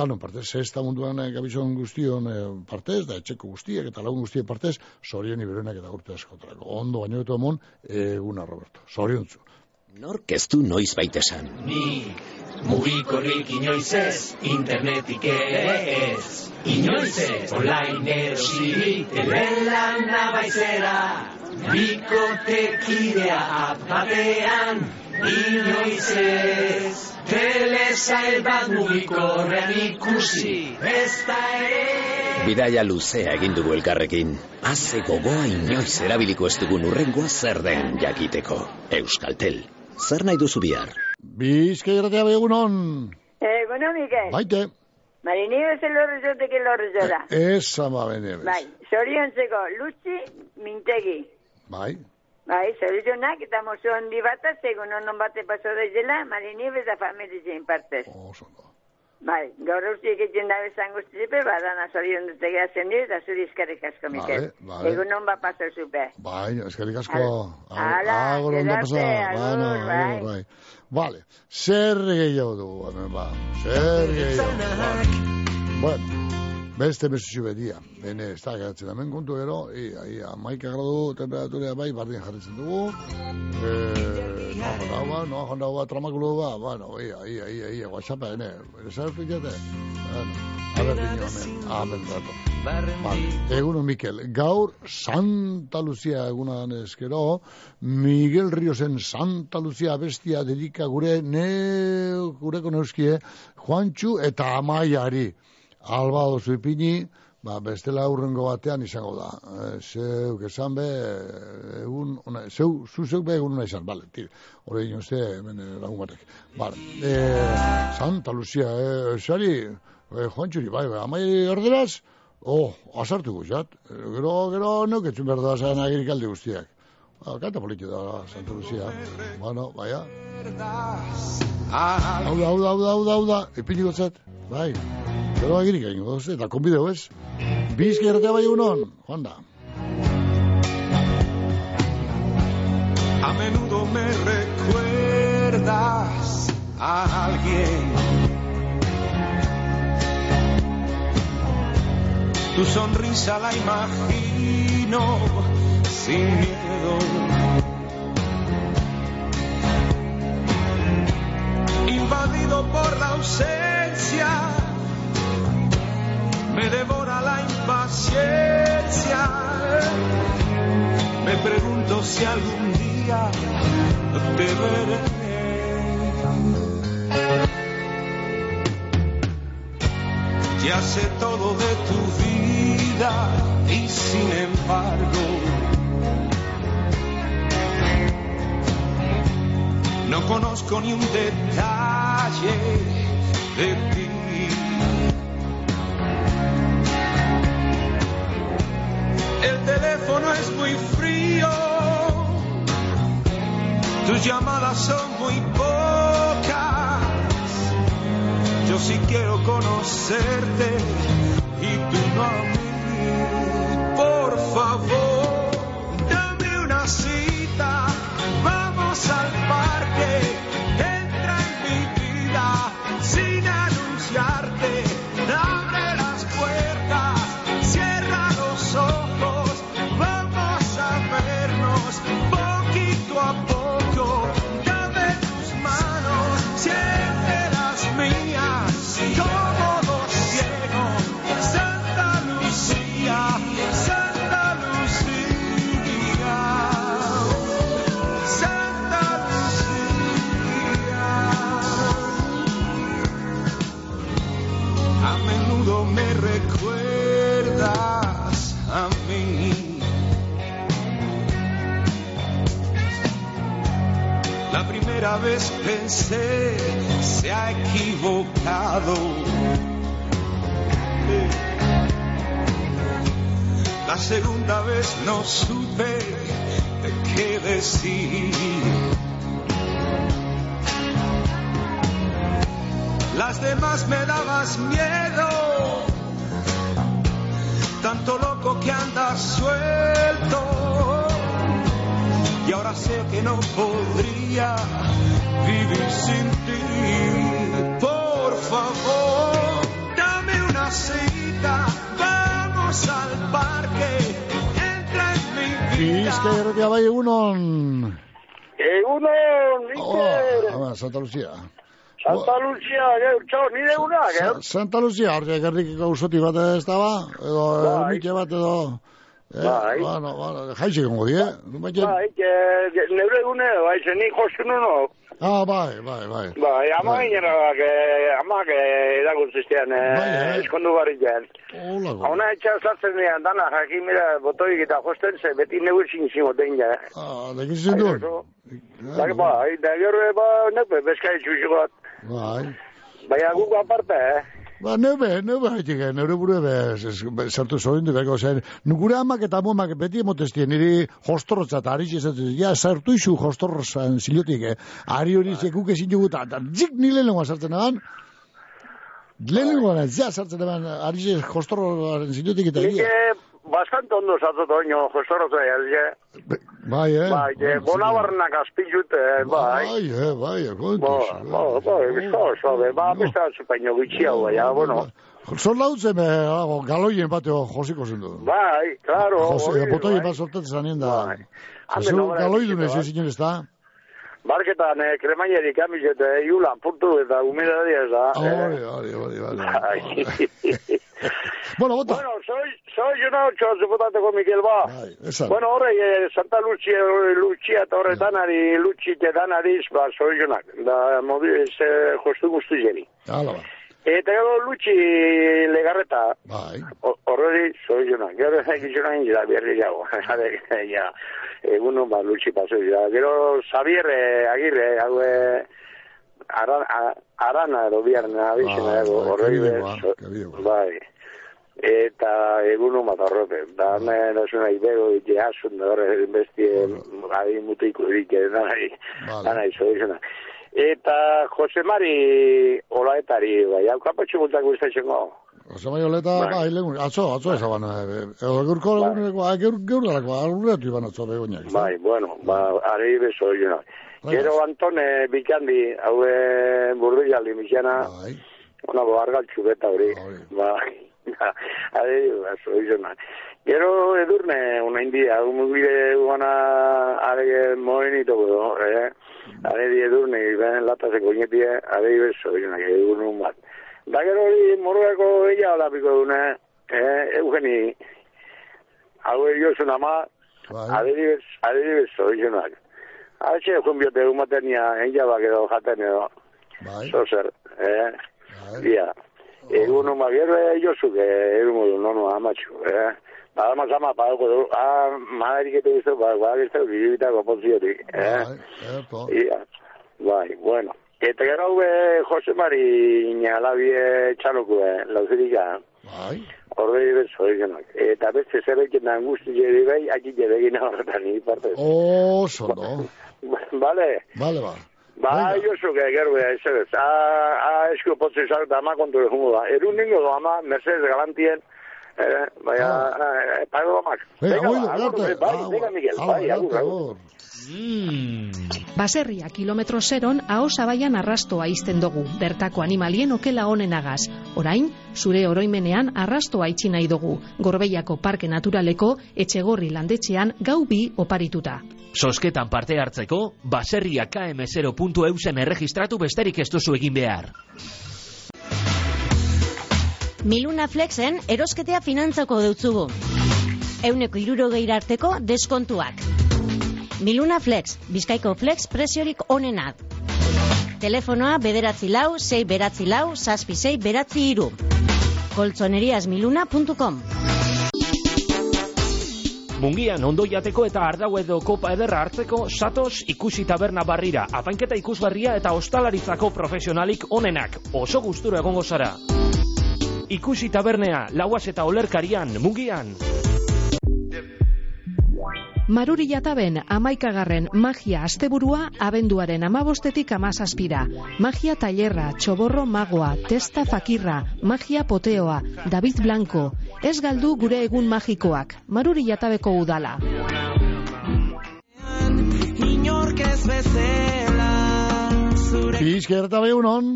danon partez, zesta munduan e, gabizon guztion e, partez, da etxeko guztiek, eta lagun guztien partez, zorien iberenak eta urte askotarako. Ondo, baino eto emon, eguna Roberto. Zorion zu. Nork ez du noiz baita esan. Nik mugikorrik inoiz ez, internetik ere ez. Inoiz ez, online erosirik, telelan nabaizera. Bikotekidea apatean, inoiz ez. Telesail bat mugikorrean ikusi, ez da ere. Bidaia luzea egin dugu elkarrekin. Haze gogoa inoiz erabiliko ez dugun urrengoa zer den jakiteko. Euskaltel. Zer nahi duzu bihar? Bizkai gratea begunon. Eh, bueno, Miguel. Baite. Marini bezen lorru zoteke lorru zora. Ez ama bene bez. Bai, zoriontzeko, Lutzi Mintegi. Bai. Bai, zorionak eta mozo handi bat, segun onon bate paso daizela, Marini beza familizien partez. Oso. Bai, gaur usti egiten da bezan guztipe, badana zorion dute gehazen dira, eta zuri eskerrik asko, Mikel. vale. Egun non ba paso zupe. Bai, eskerrik asko. Hala, Agur gerarte, pasa. agur, Bueno, bai. agur, bai. Vale, zer gehiago dugu, hemen ba. Zer gehiago. Vale. Bueno, beste mesutxu bedia. Bene, ez da, geratzen hemen kontu gero, i, i, amaika gradu temperaturea bai, bardin jarritzen dugu. Eh, no, jondau ba, no, jondau ba, tramakulo ba, bueno, ia, ia, ia, ia, whatsappa, ene, zer pikete? Bueno, a ber, dino, hemen, amen, rato. Vale. Eguno, Mikel, gaur Santa Lucia egunan eskero, Miguel Riosen Santa Lucia bestia dedika gure ne, gureko neuskie, Juantxu eta Amaiari. Alba dozu ipini, ba, bestela aurrengo batean izango da. E, zeuk esan be, egun, ona, zeu, zu zeuk be egun ona izan, bale, tire. Hore egin uste, hemen eh, lagun batek. Bale, e, Santa Lucia, e, zari, e, Juantxuri, bai, bai, amai erderaz, oh, asartu guzat. Gero, gero, neuketzun behar da zan agirikaldi guztiak. Ba, kanta politi da, Santa Lucia. Bueno, baia. Hau da, hau da, hau da, hau da, hau da, ipini gotzat, bai. Gero agirik egin goz, eta konbideo ez. Bizki erratea bai unon, joan da. A menudo me recuerdas a alguien. Tu sonrisa la imagino sin miedo. Invadido por la ausencia, me devora la impaciencia. Me pregunto si algún día te veré. Ya sé todo de tu vida y sin embargo no conozco ni un detalle de ti. El teléfono es muy frío, tus llamadas son muy pocas. Yo sí quiero conocerte y tú no a mí. Por favor, dame una cita, vamos al parque, anunciarte. Primera vez pensé, se ha equivocado. La segunda vez no supe de qué decir. Las demás me dabas miedo, tanto loco que andas suelto. Y ahora sé que no podría vivir sin ti. Por favor, dame una cita, vamos al parque, entra en mi vida. Bizkaia bai egunon. Egunon, Iker. Hola, a Santa Lucía. Santa Lucia, txau, nire una, gero. Sa- Santa Lucía, hor gerrikiko usoti bat ez da ba? Edo ermitxe bat edo... Eh, Bai. Bueno, bueno, jaitxe gongo die. Baina- Bai, neure egune, bai, zen nik jostu nuno. Ah, bai, bai, bai. Bai, ama Bai. gainera, que, ama, que edakuntzistean, Bai, eh. eh, eskondu barriken. Holako. Hauna etxa sartzen dian, dana, jakin, mira, botoik eta josten, ze beti neu ezin zimoten, ja. Ah, gizu duen. Da, bai, da gero, ba, nepe, bezkai txuxu bat. Bai. Baina guk aparte, eh? Ba, nebe, nebe haitik, neure buru ebe, sartu zoin dukako, zen, nugure amak eta amomak beti emotestien, niri jostorrotza eta ari zizatzen, ja, sartu isu jostorrotzan zilotik, eh? Ari hori zekuk ezin dugu, eta zik ni lehenengoa sartzen eban, lehenengoa, ja sartzen eban, ari zi jostorrotzan zilotik eta Nik ia. eh, bastante ondo sartu oino, jostorroza, ja. Bai, eh? Bai, eh, bonabarnak azpizut, eh, bai. Bai, eh, bai, Ba, kontuz. ba, ba, bizko, sabe, ba, beste atzupaino gutxiago, ja, bueno. Zor lautzen, eh, galoien bateo josiko zen du. Bai, claro. Jose, botoi bai. bat sortatzen zanien da. Bai. Jose, Hande nobera galoi egiteko, dunez, bai. ez zinen ez da? Barketan, eh, kremaieri kamizet, eh, iulan, puntu eta humidadia ez da. Hori, eh. hori, hori, hori. Bueno, bota. Bueno, soy, soy no, txoz, botateko Mikel, ba. esan. Bueno, horre, eh, Santa Lucia, Lucia, eta horre danari, Luci, eta danariz, ba, soy jonak. Da, mobi, ez, eh, jostu guztu jeri. Hala, ba. Eta gero Luci legarreta, Bai. ho- horreri soy jonak. Gero gizona ingira, berri jago. ja, egunon, ba, Luci paso ja. Gero Xavier eh, Agirre, hau, eh, Arana, arana edo biarna abizena, ego, bai, Eta egunon bat horrote, da hemen osuna ibego ite asun, da horre bestie, adi mutiko dike, danai, Vale. danai, zoizena. Eta Jose Mari olaetari, bai, hau kapatxo multak guztatzeko. Osa bai oleta, Bai. bai, legun, atzo, atzo ezaban, eh, edo gaurko leguneko, ah, gaur, gaur dalako, aurreatu iban atzo begoinak. Bai, bueno, ba, ari beso. Bai. Gero Antone Bikandi, haue burdialdi mixana, bai. ona bo argaltxu beta hori, ba, ari beso, jona. Gero edurne, una india, un mugire guana, are moen ito godo, eh? Are di edurne, ben lata se coñetie, are beso, que egun un bat. Da gero hori moruako ella olapiko dune, eh, Eugeni, haue josun ama, Bai. adibidez, adibidez, zoizunak. Hatxe, junbiote umatenia, enjabak edo jaten edo. Bai. Zozer, eh? Ia. Egun uma gero josuk, eh, egun modu, nono, amatxu, eh? Bada mas ama, padako du, ah, maderik eto giztu, ba, ba, giztu, gizibita gopotziotik, eh? Eto. Ia, bai, bueno. Eta gero hau Jose Mari inalabie txalokue, lauzirika, Bai. Ordei bezo egenak. Eta beste zerbait angusti jeri bai, aki jeregin horretan ni parte. Oso, no. Vale. Vale, ba. Ba, Josu, gero ez ez. A, a esku potzi zau eta ama kontu jungo da. Erun ningo do ama, Mercedes galantien, eh, bai, ah. pago amak. Venga, Venga, ba, bai, Ah, venga, Miguel, bai, agur, agur. Baserria kilometro zeron aho zabaian arrastoa izten dugu, bertako animalien okela honenagaz. Orain, zure oroimenean arrastoa itxi nahi dugu, Gorbeiako Parke Naturaleko etxegorri landetxean gau bi oparituta. Sosketan parte hartzeko, baserria km0.eusen erregistratu besterik ez duzu egin behar. Miluna Flexen erosketea finantzako dutzugu. Euneko irurogeira arteko deskontuak. Miluna Flex, Bizkaiko Flex preziorik onenat. Telefonoa bederatzi lau, sei beratzi lau, zazpi sei beratzi iru. koltsoneriasmiluna.com Mungian ondo jateko eta ardau edo kopa ederra hartzeko satos ikusi taberna barrira. Apainketa ikusgarria eta ostalaritzako profesionalik onenak. Oso gustura egongo zara. Ikusi tabernea, lauaz eta olerkarian, mungian. Maruri jataben amaikagarren magia asteburua abenduaren amabostetik amazazpira. Magia tailerra, txoborro magoa, testa fakirra, magia poteoa, David Blanco. Ez galdu gure egun magikoak. Maruri jatabeko udala. Izkerta behunon.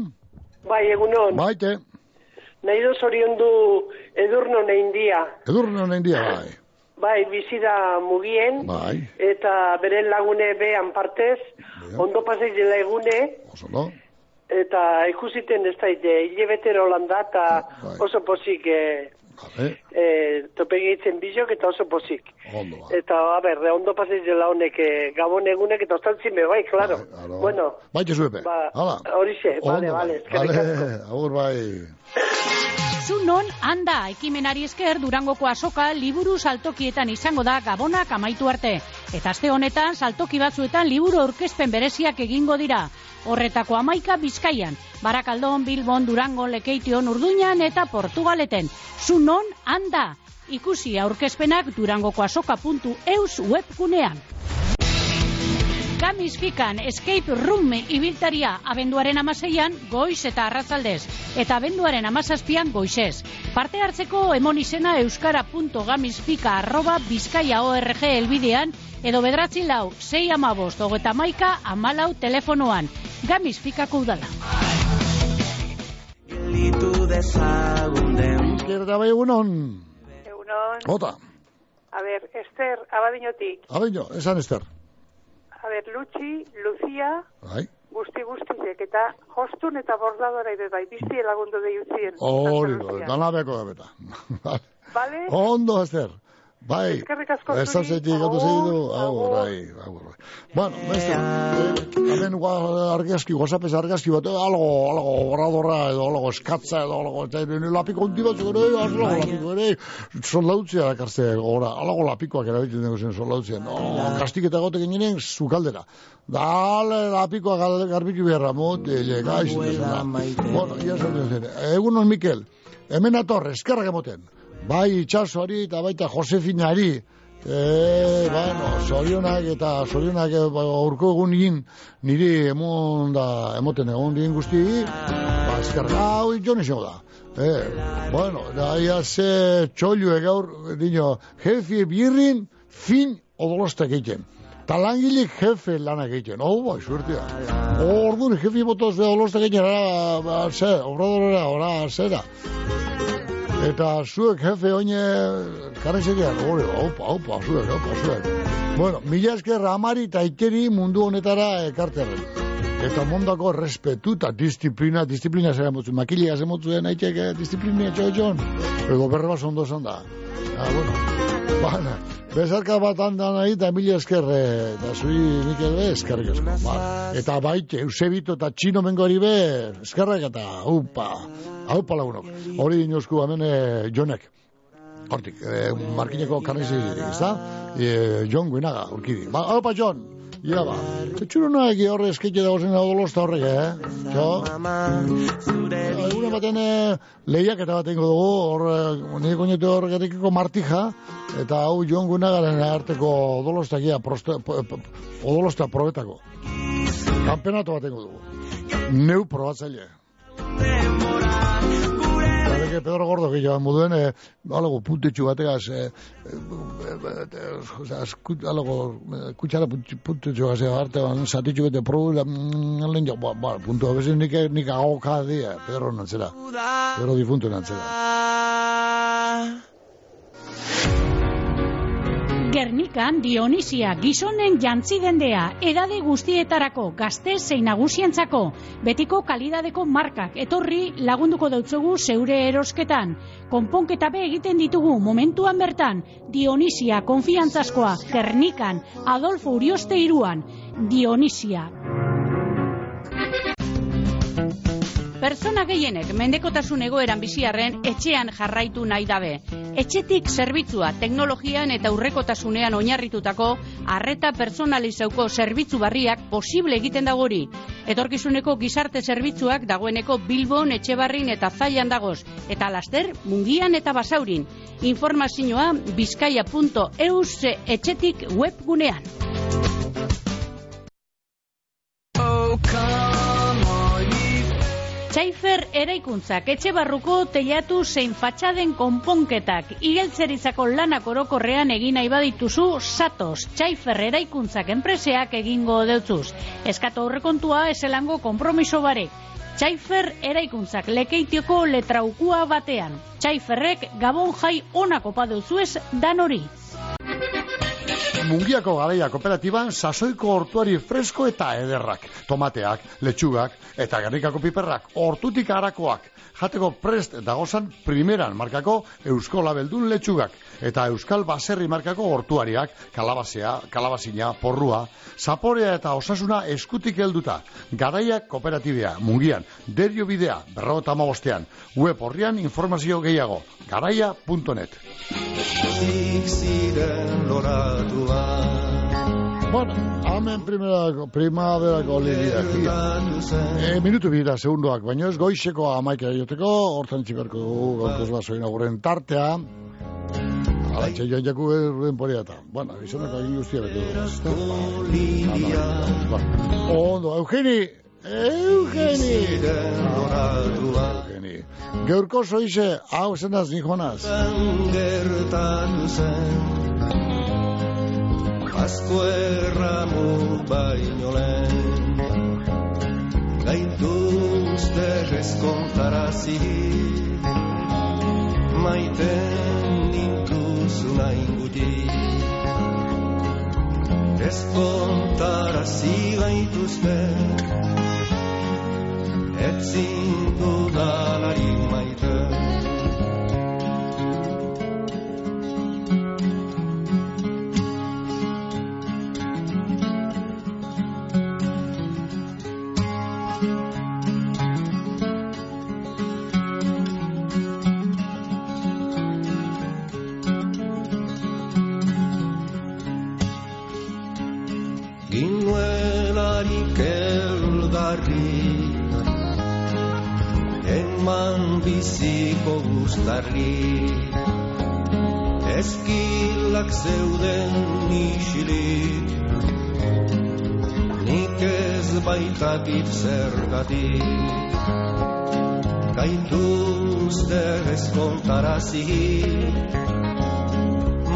Bai, egunon. Baite. Nahi du zorion du edurno nein dia. Edurno nein dia, bai. Bai, bizida mugien. Bai. Eta beren lagune behan partez. Ondo pasei dela egune. Oso? Eta ikusiten ez da, hile betero landa, eta Bai. oso pozik eh, eh, topegi eitzen bizok eta oso pozik. Ondo, ba. Eta, a ber, ondo pasei dela honek eh, gabon egunek eta ostaltzin be, bai, klaro. Bueno, Baite zuepe. ba, Hala. horixe, bale, bale, bai. eskerrik Bale, asko. agur bai. Zunon, handa, ekimenari esker Durangoko azoka liburu saltokietan izango da gabonak amaitu arte. Eta aste honetan saltoki batzuetan liburu aurkezpen bereziak egingo dira. Horretako amaika bizkaian, Barakaldon, Bilbon, Durango, Lekeition, Urduñan eta Portugaleten. Zunon, handa, ikusi aurkezpenak durangokoazoka.eus webgunean. Gamis Fikan Escape Room ibiltaria abenduaren amaseian goiz eta arratzaldez eta abenduaren amazazpian goizez. Parte hartzeko emon izena euskara.gamisfika arroba bizkaia elbidean edo bedratzi lau, sei amabost, hogeta maika, amalau telefonoan. Gamis Fikako udala. Izkerta behunon. Egunon. Ota. A ber, Ester, abadinotik. Abeño, esan ester. A ber, Lutxi, Lucia, Bai. guzti guztizek, eta jostun eta bordadora ere bai, bizti lagundu de jutzien. Hori, dana beko da beta. Vale? Ondo, ester. Bai. Ez da zeitik gatu zeidu. Agur, bai, agur, bai. Bueno, beste, eh, hemen argazki, gozapez argazki bat, eh, algo, algo, borradorra, edo algo eskatza, edo algo, eta nire lapiko hundi batzuk ere, algo lapiko ere, soldautzea dakartze, gora, algo lapikoak erabiltzen dugu zen soldautzea. No, kastiketa gote ginen, zukaldera. Dale, lapikoa gar- garbitu beharra, motile, gaixo, da. Bueno, ia esan zen, egunon Mikel, hemen atorre, eskerrak emoten. Bai itxasoari eta baita Josefinari, e, bueno, zorionak eta zorionak e, ba, aurko egun egin niri emon da, emoten egon digin guzti, ba, eskerrak, hau jon izango da. E, bueno, da ia ze txolio gaur, dino, jefi birrin, fin odolostak egiten. Ta langilik jefe lanak egiten. Oh, bai, suertia. Orduan, jefi botoz odolostak egiten, ara, ba, ze, obradorera, ora, zera. Eta zuek jefe oine karrezerean, hori, opa, opa, zuek, opa, zuek. Bueno, mila esker amari eta ikeri mundu honetara ekarterren. Eta mondako respetu eta disiplina, disiplina zera motzu, makilia zer motzu eh, disiplina txotxon. Edo berre bat ondo esan da. Ah, bueno. Bana, bezarka bat handan nahi eta mila esker, eh, eta zui Mikel be, eskerrik asko. Ba, eta baite, Eusebito eta Txino mengori be, eskerrak eta, upa, haupa lagunok. Hori dinozku hemen eh, jonek. Hortik, eh, markineko karnizi, ez da? Eh, Jon Guinaga, urkidi. Ba, haupa Jon, ia ba. Etxuro nahi horre eskaitxe dago zen odolosta horrek, eh? Jo? Egune baten eh, lehiak eta bat ingo dugu, hor, eh, nire koinetu horregatikiko martija, eta hau Jon Guinagaren arteko odolosta gia, proste, po- po- odolosta probetako. Kampeonato bat ingo dugu. Neu probatzaile. Zareke Pedro Gordo gehiago moduen, eh, alago puntetxu bategaz, eh, eh, alago kutsara puntetxu gazea arte, zatitxu bete probu, la, mm, lehen jo, ba, ba, puntu, abezin nik, nik agoka dia, Pedro nantzera, Pedro difuntu nantzera. Gernikan Dionisia gizonen jantzi dendea, edade guztietarako, gazte zein nagusientzako, betiko kalidadeko markak, etorri lagunduko dautzugu zeure erosketan. Konponketa be egiten ditugu momentuan bertan, Dionisia konfiantzaskoa, Gernikan, Adolfo Urioste iruan, Dionisia. Pertsona gehienek mendekotasun egoeran biziarren etxean jarraitu nahi dabe. Etxetik zerbitzua teknologian eta urrekotasunean oinarritutako arreta personalizauko zerbitzu barriak posible egiten dagori. Etorkizuneko gizarte zerbitzuak dagoeneko Bilbon, Etxebarrin eta Zaian dagoz. Eta laster, mungian eta basaurin. Informazioa bizkaia.eus etxetik webgunean. Txaifer eraikuntzak etxe barruko teiatu zein fatxaden konponketak igeltzerizako lanak orokorrean egin nahi badituzu satos Txaifer eraikuntzak enpreseak egingo deutzuz. Eskatu aurrekontua eselango kompromiso bare. Txaifer eraikuntzak lekeitioko letraukua batean. Txaiferrek gabon jai onako padeuzuez dan hori. Mungiako garaia kooperatiban sasoiko hortuari fresko eta ederrak. Tomateak, letxugak eta garrikako piperrak hortutik harakoak. Jateko prest dagozan primeran markako Eusko Labeldun letxugak. Eta Euskal Baserri markako hortuariak, kalabazea, kalabazina, porrua, zaporea eta osasuna eskutik helduta. Garaia kooperatibea, mungian, derio bidea, berro eta magostean. Web horrian informazio gehiago. Garaia.net Bueno, hemen primera, primaverako lidia. E, minutu bida, segundoak, baina ez goizeko amaika joteko, hortan txiberko dugu, gaurkoz basoin tartea. Txe joan jaku erren poriata. Bueno, izaneko egin guztia betu. Ondo, Eugeni, Eugeni! Eugeni! Gaurko zoize, hau zenaz, ni jonaz. Gertatu zen Asko erramu baino lehen Gaituzte eskontarazi Maiten nintuzuna inguti Eskontarazi gaituzte Etzin dudalari maite baitakit zergatik. Gaituzte eskontarazi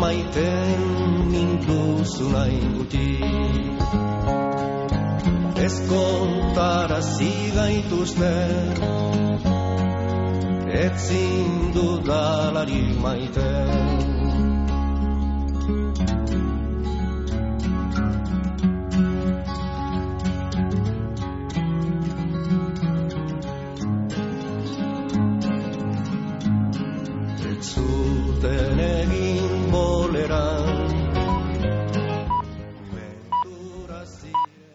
Maiten nintuzuna ingutik Eskontarazi gaituzte Etzin dudalari maite